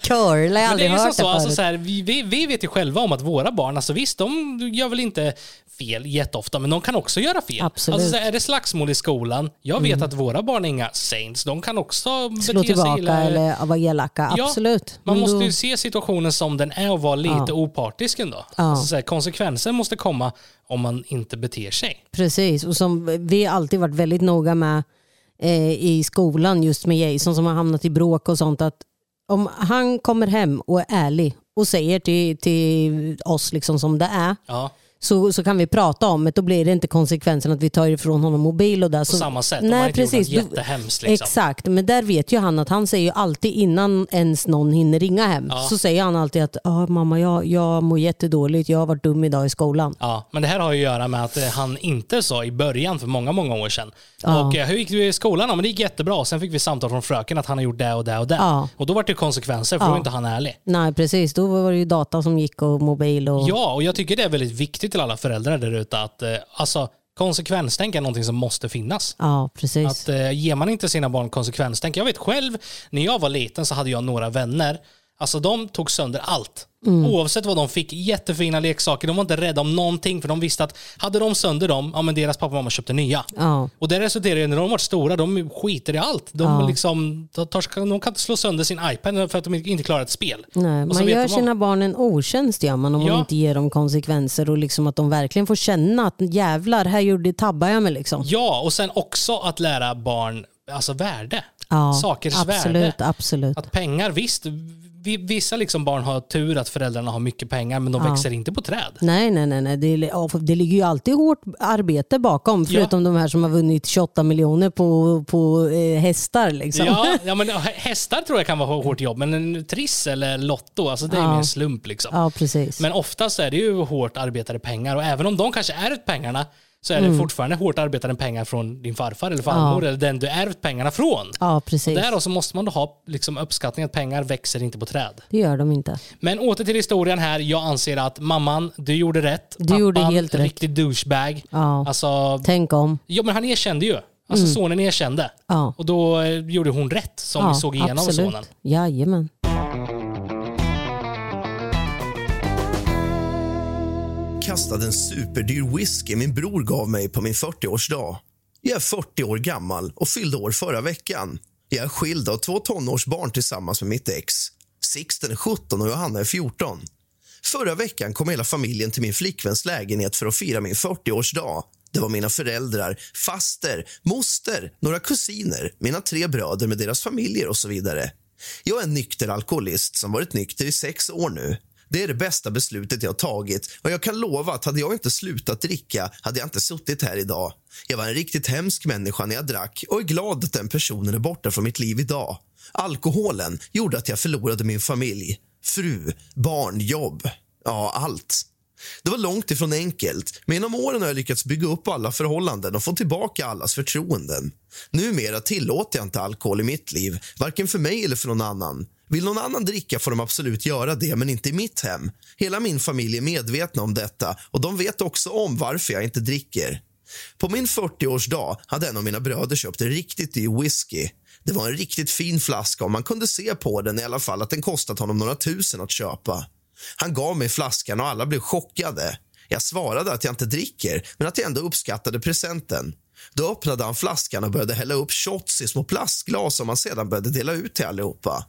curla, jag har det aldrig hört det så, alltså förut. så här, vi, vi, vi vet ju själva om att våra barn, alltså visst de gör väl inte fel jätteofta, men de kan också göra fel. Absolut. Mm. Alltså, så här, är det slagsmål i skolan, jag vet att våra barn är inga saints, de kan också Slå bete sig tillbaka illa. eller vara elaka, Ja, absolut. Man Men måste då- ju se situationen som den är och vara lite Ja. opartisk ändå. Ja. Alltså, så här, konsekvenser måste komma om man inte beter sig. Precis, och som vi alltid varit väldigt noga med eh, i skolan just med Jason som har hamnat i bråk och sånt att om han kommer hem och är ärlig och säger till, till oss liksom som det är Ja så, så kan vi prata om det. Då blir det inte konsekvensen att vi tar ifrån honom mobil och där. På så, samma sätt, om man inte gjort något jättehemskt. Liksom. Exakt, men där vet ju han att han säger alltid innan ens någon hinner ringa hem Ja. så säger han alltid att ah, mamma jag, jag mår jättedåligt, jag har varit dum idag i skolan. Ja, men det här har ju att göra med att eh, han inte sa i början för många, många år sedan. Ja. Och eh, hur gick det i skolan? Ja, men det gick jättebra. Sen fick vi samtal från fröken att han har gjort det och det och det. Ja. Och då var det konsekvenser för Ja. då var inte han ärlig. Nej precis, då var det ju data som gick och mobil och... Ja, och jag tycker det är väldigt viktigt till alla föräldrar där ute att eh, alltså, konsekvenstänk är någonting som måste finnas. Ja, precis. Att eh, ger man inte sina barn konsekvenstänk. Jag vet själv, när jag var liten så hade jag några vänner. Alltså de tog sönder allt. Mm. Oavsett vad de fick, jättefina leksaker. De var inte rädda om någonting för de visste att hade de sönder dem, ja men deras pappa och mamma köpte nya. Ja. Och det resulterar i när de var stora, de skiter i allt. De, Ja. liksom, de, tar, de kan inte slå sönder sin iPad för att de inte klarar ett spel. Nej, man gör sina barn en otjänst gör man om Ja. man inte ger dem konsekvenser och liksom att de verkligen får känna att jävlar, här gjorde tabbar jag mig liksom. Ja, och sen också att lära barn alltså värde. Ja, Sakers absolut, värde. absolut. Att pengar, visst, vi- vissa liksom barn har tur att föräldrarna har mycket pengar men de Ja. växer inte på träd. Nej, nej, nej. nej. Det, ja, det ligger ju alltid hårt arbete bakom, förutom de här som har vunnit 28 miljoner på, på eh, hästar. Liksom. Ja, ja, men hästar tror jag kan vara hårt jobb, men en triss eller lotto, alltså det är Ja. mer slump. Liksom. Ja, precis. Men oftast är det ju hårt arbetade pengar och även om de kanske ärvt pengarna så är det Mm. fortfarande hårt arbetade pengar från din farfar eller farmor Ja. eller den du ärvt pengarna från. Ja, precis. Där så måste man då ha liksom, uppskattning att pengar växer inte på träd. Det gör de inte. Men åter till historien här. Jag anser att mamman, du gjorde rätt. Du gjorde helt rätt. riktig douchebag. Ja. Alltså, Tänk om. ja, men han erkände ju. Alltså Mm. sonen erkände. Ja. Och då eh, gjorde hon rätt som ja, såg igenom absolut. sonen. Jajamän. Kastade en superdyr whisky min bror gav mig på min 40-årsdag. Jag är 40 år gammal och fyllde år förra veckan. Jag är skild av två tonårsbarn tillsammans med mitt ex. Sixten är 17 och Johanna är 14. Förra veckan kom hela familjen till min flickväns lägenhet för att fira min 40-årsdag. Det var mina föräldrar, faster, moster, några kusiner, mina tre bröder med deras familjer och så vidare. Jag är en nykter alkoholist som varit nykter i sex år nu. Det är det bästa beslutet jag har tagit och jag kan lova att hade jag inte slutat dricka hade jag inte suttit här idag. Jag var en riktigt hemsk människa när jag drack och är glad att den personen är borta från mitt liv idag. Alkoholen gjorde att jag förlorade min familj, fru, barn, jobb. Ja, allt. Det var långt ifrån enkelt, men genom åren har jag lyckats bygga upp alla förhållanden och få tillbaka allas förtroenden. Numera tillåter jag inte alkohol i mitt liv, varken för mig eller för någon annan. Vill någon annan dricka får de absolut göra det, men inte i mitt hem. Hela min familj är medvetna om detta och de vet också om varför jag inte dricker. På min 40-årsdag hade en av mina bröder köpt en riktigt dyr whisky. Det var en riktigt fin flaska och man kunde se på den i alla fall att den kostat honom några tusen att köpa. Han gav mig flaskan och alla blev chockade. Jag svarade att jag inte dricker, men att jag ändå uppskattade presenten. Då öppnade han flaskan och började hälla upp shots i små plastglas som han sedan började dela ut till allihopa.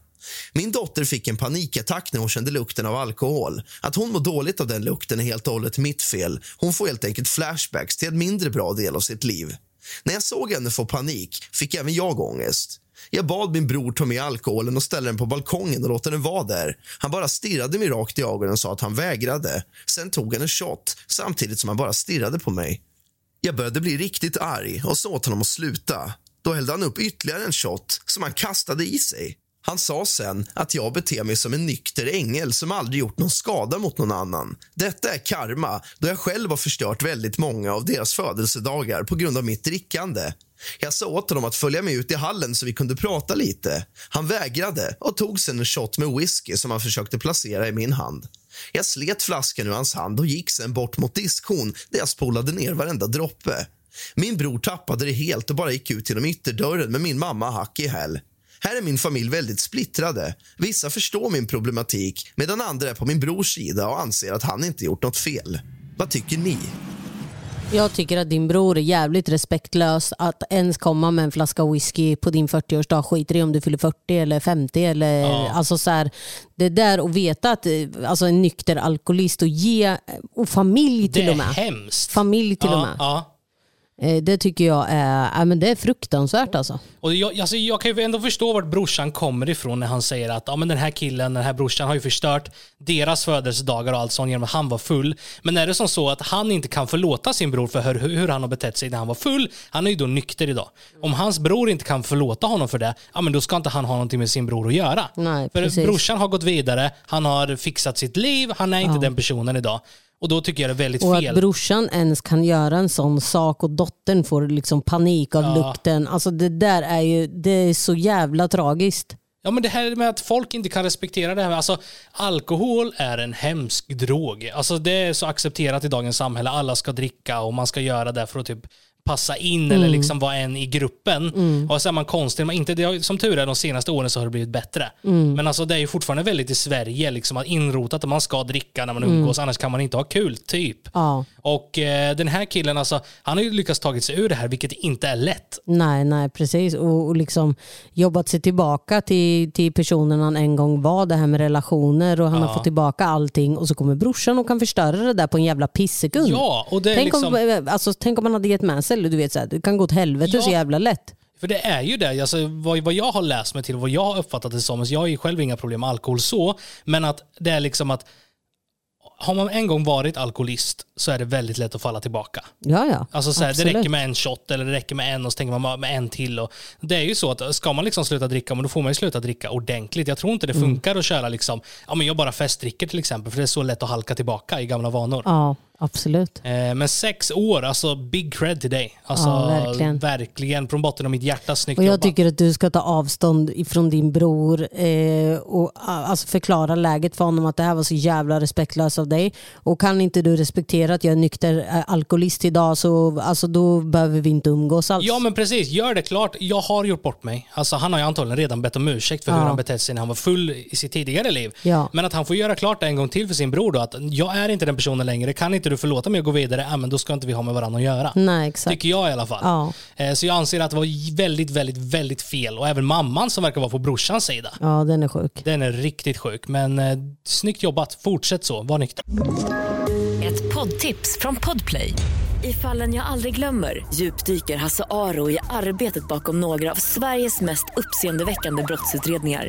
Min dotter fick en panikattack när hon kände lukten av alkohol. Att hon mår dåligt av den lukten är helt och hållet mitt fel. Hon får helt enkelt flashbacks till en mindre bra del av sitt liv. När jag såg henne få panik fick även jag ångest. Jag bad min bror ta med alkoholen och ställa den på balkongen och låta den vara där. Han bara stirrade mig rakt i ögonen och sa att han vägrade. Sen tog han en shot samtidigt som han bara stirrade på mig. Jag började bli riktigt arg och sa åt honom att sluta. Då hällde han upp ytterligare en shot som han kastade i sig. Han sa sen att jag beter mig som en nykter ängel som aldrig gjort någon skada mot någon annan. Detta är karma, då jag själv har förstört väldigt många av deras födelsedagar på grund av mitt drickande. Jag sa åt honom att följa med ut i hallen så vi kunde prata lite. Han vägrade och tog sen en shot med whisky som han försökte placera i min hand. Jag slet flaskan ur hans hand och gick sen bort mot diskhon där jag spolade ner varenda droppe. Min bror tappade det helt och bara gick ut genom ytterdörren med min mamma hack i häl. Här är min familj väldigt splittrade. Vissa förstår min problematik medan andra är på min brors sida och anser att han inte gjort något fel. Vad tycker ni? Jag tycker att din bror är jävligt respektlös att ens komma med en flaska whisky på din 40-årsdag. Skiter i om du fyller 40 eller 50 eller Ja. alltså så här, det där att veta att eh, alltså en nykter alkoholist och ge och familj till det är och med. hemskt. Familj till ja, och med. Ja. Eh, Det tycker jag är, ja, men det är fruktansvärt alltså. Och jag, alltså jag kan ju ändå förstå vart brorsan kommer ifrån när han säger att ja, men den här killen, den här brorsan har ju förstört deras födelsedagar och allt sånt genom att han var full. Men är det som så att han inte kan förlåta sin bror för hur, hur han har betett sig när han var full, han är ju då nykter idag. Om hans bror inte kan förlåta honom för det, ja men då ska inte han ha någonting med sin bror att göra. Nej, för precis. brorsan har gått vidare, han har fixat sitt liv, han är inte den personen idag. Och då tycker jag det är väldigt Och fel. att brorsan ens kan göra en sån sak och dottern får liksom panik av Ja. lukten. Alltså det där är ju det är så jävla tragiskt. Ja men det här med att folk inte kan respektera det här. Alltså alkohol är en hemsk drog. Alltså det är så accepterat i dagens samhälle. Alla ska dricka och man ska göra det för att typ passa in eller Mm. liksom vara en i gruppen. Och så är man konstig. Men inte, det som tur är de senaste åren så har det blivit bättre. Mm. Men alltså det är ju fortfarande väldigt i Sverige liksom att inrotat att man ska dricka när man Mm. umgås. Annars kan man inte ha kul, typ. Ja. Och eh, den här killen, alltså, han har ju lyckats tagit sig ur det här, vilket inte är lätt. Nej, nej precis. Och, och liksom jobbat sig tillbaka till, till personen han en gång var, det här med relationer och han Ja. har fått tillbaka allting och så kommer brorsan och kan förstöra det där på en jävla pissekund. Ja, och det är tänk, liksom... om, alltså, tänk om man hade gett med sig, eller du vet, så här, det kan gå åt helvete Ja. så jävla lätt. För det är ju det, alltså, vad, vad jag har läst mig till, vad jag har uppfattat det som, alltså, jag har ju själv inga problem med alkohol så, men att det är liksom att har man en gång varit alkoholist så är det väldigt lätt att falla tillbaka. Ja, ja. Alltså så här, det räcker med en shot eller det räcker med en och så tänker man med en till. Och det är ju så att ska man liksom sluta dricka, men då får man ju sluta dricka ordentligt. Jag tror inte det Mm. funkar att köra liksom, ja men jag bara festdricker till exempel, för det är så lätt att halka tillbaka i gamla vanor. Ja, absolut. Eh, Men sex år, alltså big cred till dig. Alltså, Ja, verkligen. verkligen. Från botten av mitt hjärta, snyggt Och jag jobbat. tycker att du ska ta avstånd ifrån din bror eh, och alltså förklara läget för honom att det här var så jävla respektlöst av dig. Och kan inte du respektera att jag är nykter eh, alkoholist idag så alltså, då behöver vi inte umgås alls. Ja men precis, gör det klart. Jag har gjort bort mig. Alltså, han har ju antagligen redan bett om ursäkt för hur Ja. han betett sig när han var full i sitt tidigare liv. Ja. Men att han får göra klart det en gång till för sin bror då, att jag är inte den personen längre. Kan inte du förlåta mig och gå vidare, ja, men då ska inte vi ha med varandra att göra. Nej, exakt. Tycker jag i alla fall. Ja. Eh, Så jag anser att det var väldigt, väldigt, väldigt fel. Och även mamman som verkar vara på brorsans sida. Ja, den är sjuk. Den är riktigt sjuk. Men eh, snyggt jobbat. Fortsätt så. Var nykter. Ett poddtips från Podplay. I fallen jag aldrig glömmer djupdyker Hasse Aro i arbetet bakom några av Sveriges mest uppseendeväckande brottsutredningar.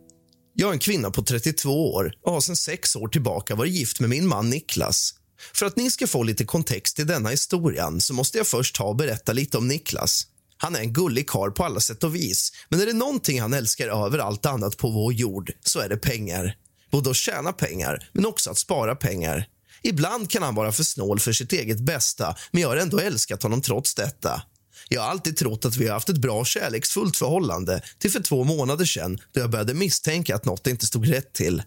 Jag är en kvinna på 32 år och har sedan sex år tillbaka varit gift med min man Niklas. För att ni ska få lite kontext till denna historien så måste jag först ta och berätta lite om Niklas. Han är en gullig karl på alla sätt och vis, men är det någonting han älskar över allt annat på vår jord så är det pengar. Både att tjäna pengar, men också att spara pengar. Ibland kan han vara för snål för sitt eget bästa, men jag har ändå älskat honom trots detta. Jag har alltid trott att vi har haft ett bra kärleksfullt förhållande till för två månader sedan då jag började misstänka att något inte stod rätt till.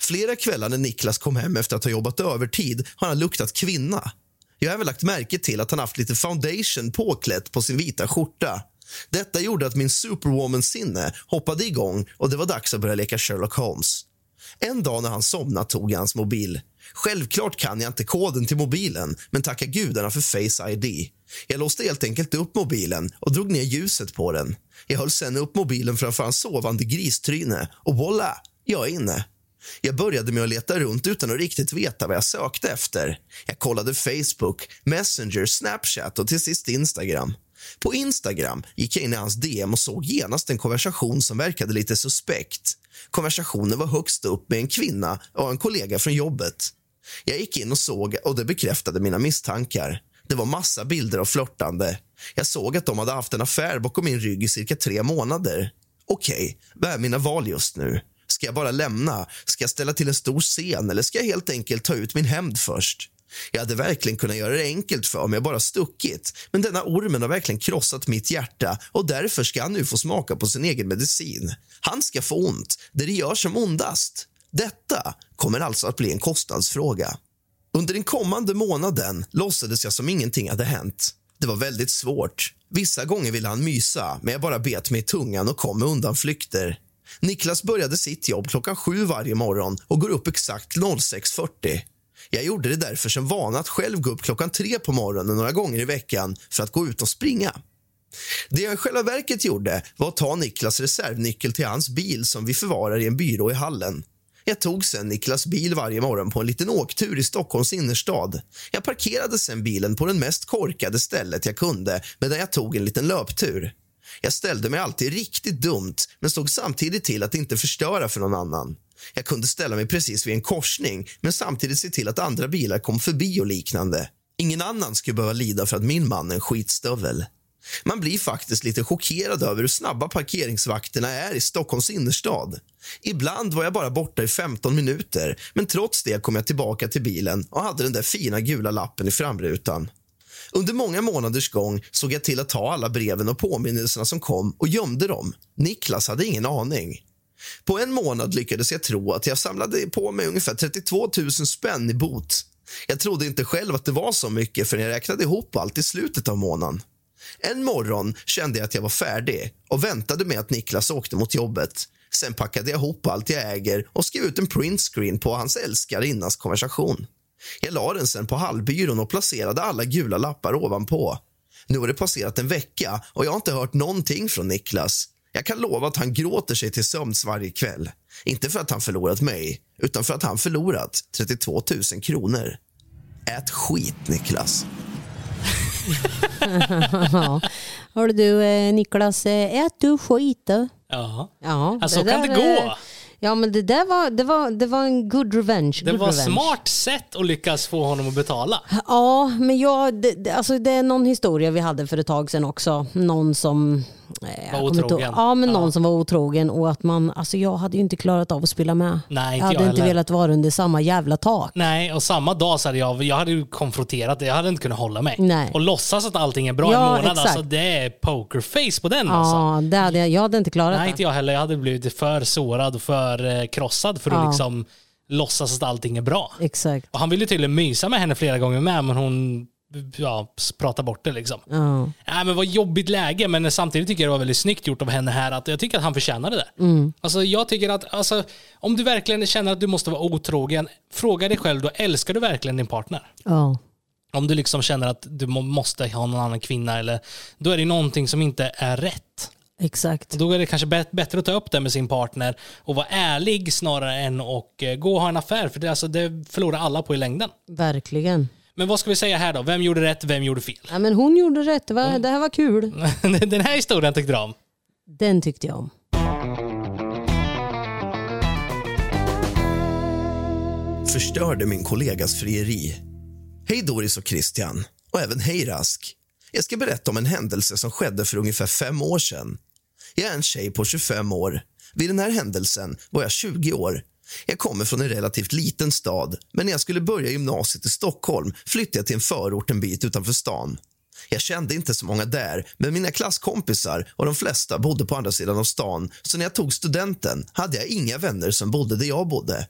Flera kvällar när Niklas kom hem efter att ha jobbat övertid har han luktat kvinna. Jag har även lagt märke till att han haft lite foundation påklätt på sin vita skjorta. Detta gjorde att min superwoman-sinne hoppade igång och det var dags att börja leka Sherlock Holmes. En dag när han somnade tog jag hans mobil. Självklart kan jag inte koden till mobilen, men tacka gudarna för Face ID. Jag låste helt enkelt upp mobilen och drog ner ljuset på den. Jag höll sen upp mobilen framför hans sovande gristryne och voila, jag är inne. Jag började med att leta runt utan att riktigt veta vad jag sökte efter. Jag kollade Facebook, Messenger, Snapchat och till sist Instagram. På Instagram gick jag in i hans DM och såg genast en konversation som verkade lite suspekt. Konversationen var högst upp med en kvinna och en kollega från jobbet. Jag gick in och såg och det bekräftade mina misstankar. Det var massa bilder av flörtande. Jag såg att de hade haft en affär bakom min rygg i cirka tre månader. Okej, vad är mina val just nu? Ska jag bara lämna? Ska jag ställa till en stor scen eller ska jag helt enkelt ta ut min hämnd först? Jag hade verkligen kunnat göra det enkelt för mig och bara stuckit. Men denna ormen har verkligen krossat mitt hjärta och därför ska han nu få smaka på sin egen medicin. Han ska få ont där det gör som ondast. Detta kommer alltså att bli en kostnadsfråga. Under den kommande månaden låtsades jag som ingenting hade hänt. Det var väldigt svårt. Vissa gånger ville han mysa, men jag bara bet mig i tungan och kom med undanflykter. Niklas började sitt jobb klockan sju varje morgon och går upp exakt 06.40. Jag gjorde det därför som vana att själv gå upp klockan tre på morgonen några gånger i veckan för att gå ut och springa. Det jag i själva verket gjorde var att ta Niklas reservnyckel till hans bil som vi förvarar i en byrå i hallen. Jag tog sen Niklas bil varje morgon på en liten åktur i Stockholms innerstad. Jag parkerade sen bilen på det mest korkade stället jag kunde medan jag tog en liten löptur. Jag ställde mig alltid riktigt dumt men stod samtidigt till att inte förstöra för någon annan. Jag kunde ställa mig precis vid en korsning men samtidigt se till att andra bilar kom förbi och liknande. Ingen annan skulle behöva lida för att min man är en skitstövel. Man blir faktiskt lite chockerad över hur snabba parkeringsvakterna är i Stockholms innerstad. Ibland var jag bara borta i 15 minuter, men trots det kom jag tillbaka till bilen och hade den där fina gula lappen i framrutan. Under många månaders gång såg jag till att ta alla breven och påminnelserna som kom och gömde dem. Niklas hade ingen aning. På en månad lyckades jag tro att jag samlade på mig ungefär 32 000 spänn i bot. Jag trodde inte själv att det var så mycket förrän jag räknade ihop allt i slutet av månaden. En morgon kände jag att jag var färdig och väntade med att Niklas åkte mot jobbet. Sen packade jag ihop allt jag äger och skrev ut en printscreen på hans älskarinnas konversation. Jag la den sen på hallbyrån och placerade alla gula lappar ovanpå. Nu har det passerat en vecka och jag har inte hört någonting från Niklas. Jag kan lova att han gråter sig till sömns varje kväll. Inte för att han förlorat mig, utan för att han förlorat 32 000 kronor. Ät skit, Niklas. ja. Du eh, Niklas, eh, ät du skit då? Ja. Ja, Alltså, så kan det gå. eh, Ja men det där var, det var, det var en good revenge. Det good var revenge. smart sätt att lyckas få honom att betala. Ja, men jag, det, det- alltså det är någon historia vi hade för ett tag sedan också. Någon som... eh, ihåg- otrogen. Ja, men någon som var otrogen och att man, alltså jag hade ju inte klarat av att spela med. Nej, inte jag hade jag inte heller. velat vara under samma jävla tak. Nej, och samma dag så hade jag, jag hade ju konfronterat det. Jag hade inte kunnat hålla mig. Nej. Och låtsas att allting är bra Ja, en månad. exakt. Alltså, det är pokerface på den. Alltså. Ja, det hade jag, jag hade inte klarat Nej, det. inte jag heller. Jag hade blivit för sårad och för eh, krossad för att Ja. liksom låtsas att allting är bra. Exakt. Och han ville tydligen mysa med henne flera gånger med, men hon ja, pratar bort det liksom. Ja. Nej, men vad jobbigt läge, men samtidigt tycker jag det var väldigt snyggt gjort av henne här. Att jag tycker att han förtjänade det. Mm. Alltså, jag tycker att alltså, om du verkligen känner att du måste vara otrogen, fråga dig själv då, älskar du verkligen din partner? Ja. Om du liksom känner att du må- måste ha någon annan kvinna, eller, då är det någonting som inte är rätt. Exakt. Då är det kanske bättre att ta upp det med sin partner och vara ärlig snarare än att eh, gå och ha en affär. För det, alltså, det förlorar alla på i längden. Verkligen. Men vad ska vi säga här då? Vem gjorde rätt, vem gjorde fel? Ja, men hon gjorde rätt. Det, var, det här var kul. Den här historien tyckte du om. Den tyckte jag om. förstörde min kollegas frieri. Hej Doris och Christian. Och även hej Rask. Jag ska berätta om en händelse som skedde för ungefär fem år sedan. Jag är en tjej på 25 år. Vid den här händelsen var jag 20 år. Jag kommer från en relativt liten stad, men när jag skulle börja gymnasiet i Stockholm flyttade jag till en förort en bit utanför stan. Jag kände inte så många där, men mina klasskompisar och de flesta bodde på andra sidan av stan, så när jag tog studenten hade jag inga vänner som bodde där jag bodde.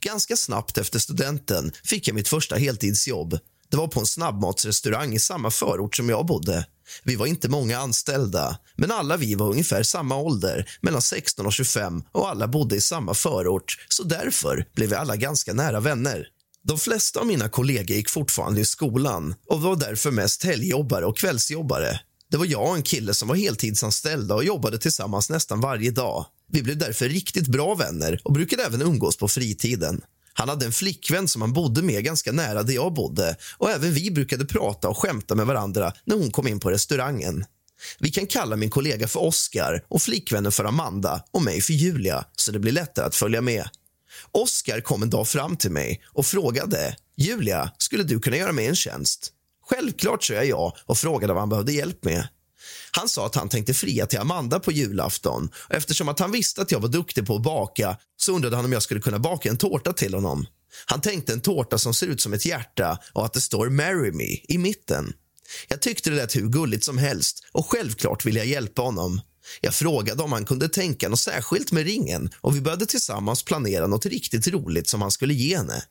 Ganska snabbt efter studenten fick jag mitt första heltidsjobb. Det var på en snabbmatsrestaurang i samma förort som jag bodde. Vi var inte många anställda, men alla vi var ungefär samma ålder, mellan 16 och 25 och alla bodde i samma förort, så därför blev vi alla ganska nära vänner. De flesta av mina kollegor gick fortfarande i skolan och var därför mest helgjobbare och kvällsjobbare. Det var jag och en kille som var heltidsanställda och jobbade tillsammans nästan varje dag. Vi blev därför riktigt bra vänner och brukade även umgås på fritiden. Han hade en flickvän som han bodde med ganska nära där jag bodde och även vi brukade prata och skämta med varandra när hon kom in på restaurangen. Vi kan kalla min kollega för Oscar och flickvännen för Amanda och mig för Julia så det blir lättare att följa med. Oscar kom en dag fram till mig och frågade Julia, skulle du kunna göra mig en tjänst? Självklart, sa jag ja och frågade vad han behövde hjälp med. Han sa att han tänkte fria till Amanda på julafton och eftersom att han visste att jag var duktig på att baka så undrade han om jag skulle kunna baka en tårta till honom. Han tänkte en tårta som ser ut som ett hjärta och att det står “Marry me” i mitten. Jag tyckte det lät hur gulligt som helst och självklart ville jag hjälpa honom. Jag frågade om han kunde tänka något särskilt med ringen och vi började tillsammans planera något riktigt roligt som han skulle ge henne.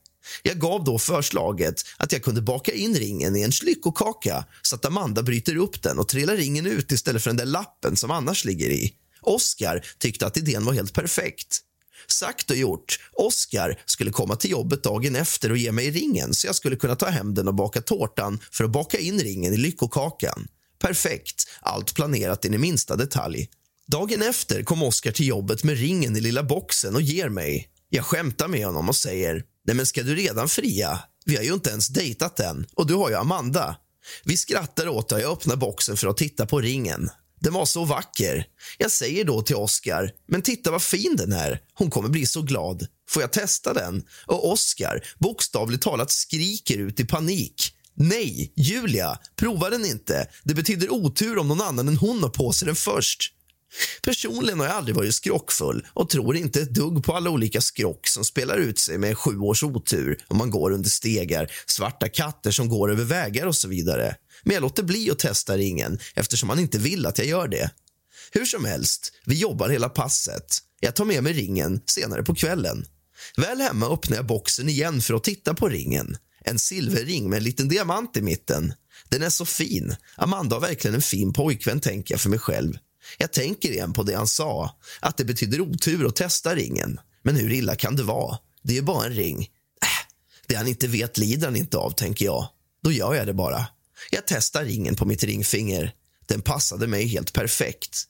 Jag gav då förslaget att jag kunde baka in ringen i en lyckokaka så att Amanda bryter upp den och trillar ringen ut istället för den där lappen som annars ligger i. Oscar tyckte att idén var helt perfekt. Sagt och gjort. Oscar skulle komma till jobbet dagen efter och ge mig ringen så jag skulle kunna ta hem den och baka tårtan för att baka in ringen i lyckokakan. Perfekt. Allt planerat in i minsta detalj. Dagen efter kom Oscar till jobbet med ringen i lilla boxen och ger mig. Jag skämtar med honom och säger Nej men ska du redan fria? Vi har ju inte ens dejtat än och du har ju Amanda. Vi skrattar åt det och jag öppnar boxen för att titta på ringen. Den var så vacker. Jag säger då till Oscar, men titta vad fin den är. Hon kommer bli så glad. Får jag testa den? Och Oscar bokstavligt talat skriker ut i panik. Nej, Julia, prova den inte. Det betyder otur om någon annan än hon har på sig den först. Personligen har jag aldrig varit skrockfull och tror inte ett dugg på alla olika skrock som spelar ut sig med sju års otur om man går under stegar, svarta katter som går över vägar och så vidare. Men jag låter bli att testa ringen eftersom han inte vill att jag gör det. Hur som helst, vi jobbar hela passet. Jag tar med mig ringen senare på kvällen. Väl hemma öppnar jag boxen igen för att titta på ringen. En silverring med en liten diamant i mitten. Den är så fin. Amanda har verkligen en fin pojkvän, tänker jag för mig själv. Jag tänker igen på det han sa, att det betyder otur att testa ringen. Men hur illa kan det vara? Det är ju bara en ring. Äh, det han inte vet lider han inte av, tänker jag. Då gör jag det bara. Jag testar ringen på mitt ringfinger. Den passade mig helt perfekt.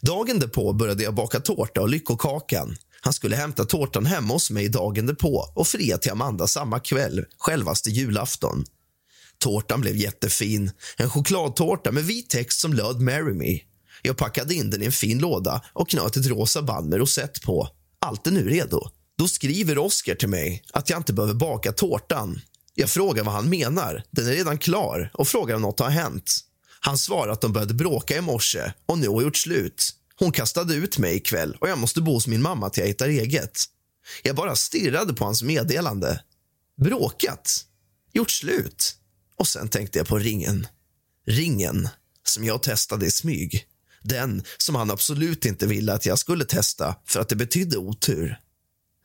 Dagen därpå började jag baka tårta och lyckokakan. Han skulle hämta tårtan hemma hos mig dagen därpå och fria till Amanda samma kväll, självaste julafton. Tårtan blev jättefin. En chokladtårta med vit text som löd “Marry me”. Jag packade in den i en fin låda och knöt ett rosa band med rosett på. Allt är nu redo. Då skriver Oscar till mig att jag inte behöver baka tårtan. Jag frågar vad han menar. Den är redan klar och frågar om något har hänt. Han svarar att de började bråka i morse och nu har gjort slut. Hon kastade ut mig ikväll och jag måste bo hos min mamma till jag hittar eget. Jag bara stirrade på hans meddelande. Bråkat? Gjort slut? Och sen tänkte jag på ringen. Ringen som jag testade i smyg. Den som han absolut inte ville att jag skulle testa för att det betydde otur.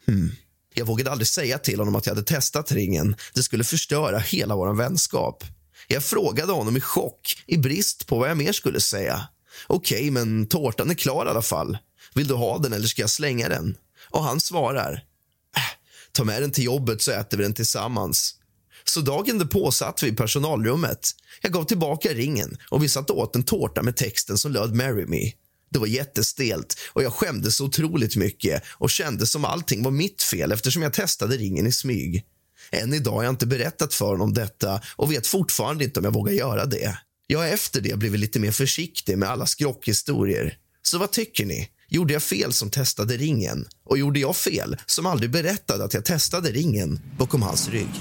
Hmm. Jag vågade aldrig säga till honom att jag hade testat ringen. Det skulle förstöra hela vår vänskap. Jag frågade honom i chock, i brist på vad jag mer skulle säga. Okej, okay, men tårtan är klar i alla fall. Vill du ha den eller ska jag slänga den? Och han svarar. Äh, ta med den till jobbet så äter vi den tillsammans. Så dagen därpå satt vi i personalrummet. Jag gav tillbaka ringen och vi satt åt en tårta med texten som löd “Marry me”. Det var jättestelt och jag skämdes så otroligt mycket och kände som allting var mitt fel eftersom jag testade ringen i smyg. Än idag har jag inte berättat för honom detta och vet fortfarande inte om jag vågar göra det. Jag har efter det blivit lite mer försiktig med alla skrockhistorier. Så vad tycker ni? Gjorde jag fel som testade ringen? Och gjorde jag fel som aldrig berättade att jag testade ringen bakom hans rygg?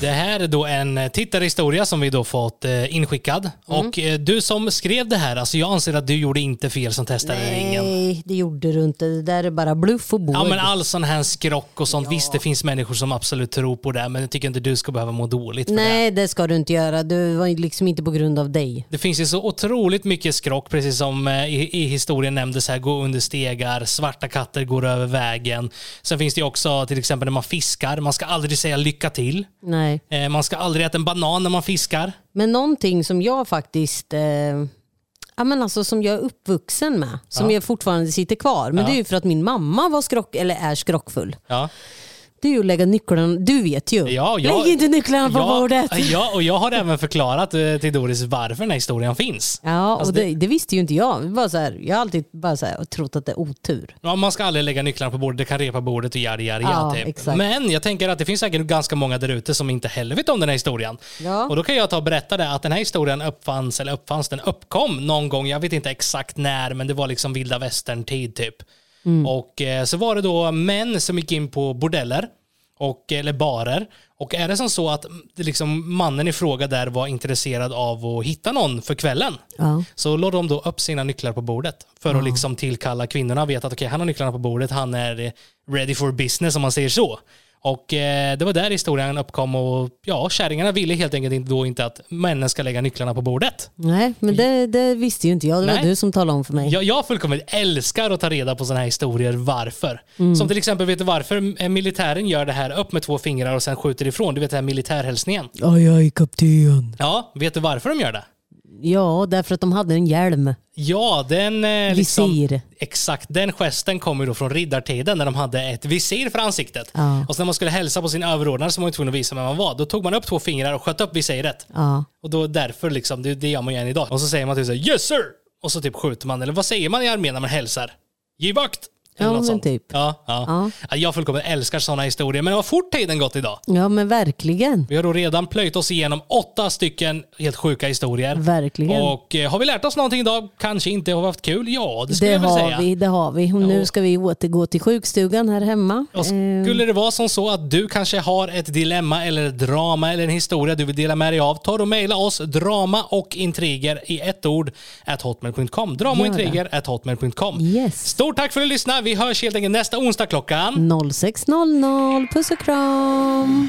Det här är då en tittarhistoria som vi då fått eh, inskickad. Mm. Och eh, du som skrev det här, alltså jag anser att du gjorde inte fel som testade ringen. Nej, det gjorde du inte. Det där är bara bluff och båg. Ja men all sån här skrock och sånt. Visst det finns människor som absolut tror på det, men jag tycker inte du ska behöva må dåligt för det. Nej, det ska du inte göra. Det var liksom inte på grund av dig. Det finns ju så otroligt mycket skrock, precis som eh, i, i historien nämndes här, gå under stegar, svarta katter går över vägen. Sen finns det ju också till exempel när man fiskar, man ska aldrig säga lycka till. Nej. Eh, Man ska aldrig äta en banan när man fiskar. Men någonting som jag faktiskt eh, ja, men alltså, som jag är uppvuxen med, som Ja. jag fortfarande sitter kvar. Men Ja. det är ju för att min mamma var skrock, eller är skrockfull. Ja. Det är ju att lägga nycklarna, du vet ju. Ja, jag, Lägg inte nycklarna på ja, bordet. Ja, och jag har även förklarat eh, till Doris varför den här historien finns. Ja, Alltså och det, det visste ju inte jag. Det var så här, jag har alltid bara så här, trott att det är otur. Ja, man ska aldrig lägga nycklarna på bordet, det kan repa bordet och yada yada Ja, typ. exakt. Men jag tänker att det finns säkert ganska många där ute som inte heller vet om den här historien. Ja. Och då kan jag ta och berätta det att den här historien uppfanns, eller uppfanns, den uppkom någon gång, jag vet inte exakt när, men det var liksom vilda västern-tid typ. Mm. Och eh, så var det då män som gick in på bordeller, och, eller barer. Och är det som så att mm, liksom, mannen i fråga där var intresserad av att hitta någon för kvällen, Ja. så lade de då upp sina nycklar på bordet för att liksom tillkalla kvinnorna. Vet att okej, han har nycklarna på bordet, han är ready for business om man säger så. Och eh, det var där historien uppkom och ja, kärringarna ville helt enkelt inte, då inte att männen ska lägga nycklarna på bordet. Nej, men det, det visste ju inte jag. Det var Nej. du som talade om för mig. Jag, jag fullkomligt älskar att ta reda på sådana här historier. Varför? Mm. Som till exempel, vet du varför militären gör det här upp med två fingrar och sen skjuter ifrån? Du vet den här militärhälsningen. Aj, aj, kapten. Ja, vet du varför de gör det? Ja, därför att de hade en hjälm. Ja, den... Eh, liksom, Visir. Exakt, den gesten kommer då från riddartiden när de hade ett visir för ansiktet. Ja. Och så när man skulle hälsa på sin överordnade så var man tvungen att visa vem man var. Då tog man upp två fingrar och sköt upp visiret. Ja. Och då därför liksom, det, det gör man ju än idag. Och så säger man typ såhär yes sir! Och så typ skjuter man, eller vad säger man i armén när man hälsar? Giv vakt! Eller Ja, men typ. Ja, ja. Ja, Jag fullkomligt älskar sådana historier, men det har fort tiden gått idag. Ja, men verkligen. Vi har då redan plöjt oss igenom åtta stycken helt sjuka historier. Verkligen. Och eh, har vi lärt oss någonting idag? Kanske inte. Har vi haft kul? Ja, det skulle Det jag väl säga. vi, det har vi. Och nu ska vi återgå till sjukstugan här hemma. Och skulle det vara som så att du kanske har ett dilemma eller ett drama eller en historia du vill dela med dig av, ta och mejla oss drama och intriger i ett ord at hotmail.com. Drama och intriger at hotmail.com. Yes. Stort tack för att du lyssnade. Vi hörs helt enkelt nästa onsdag klockan 06.00. Puss och kram.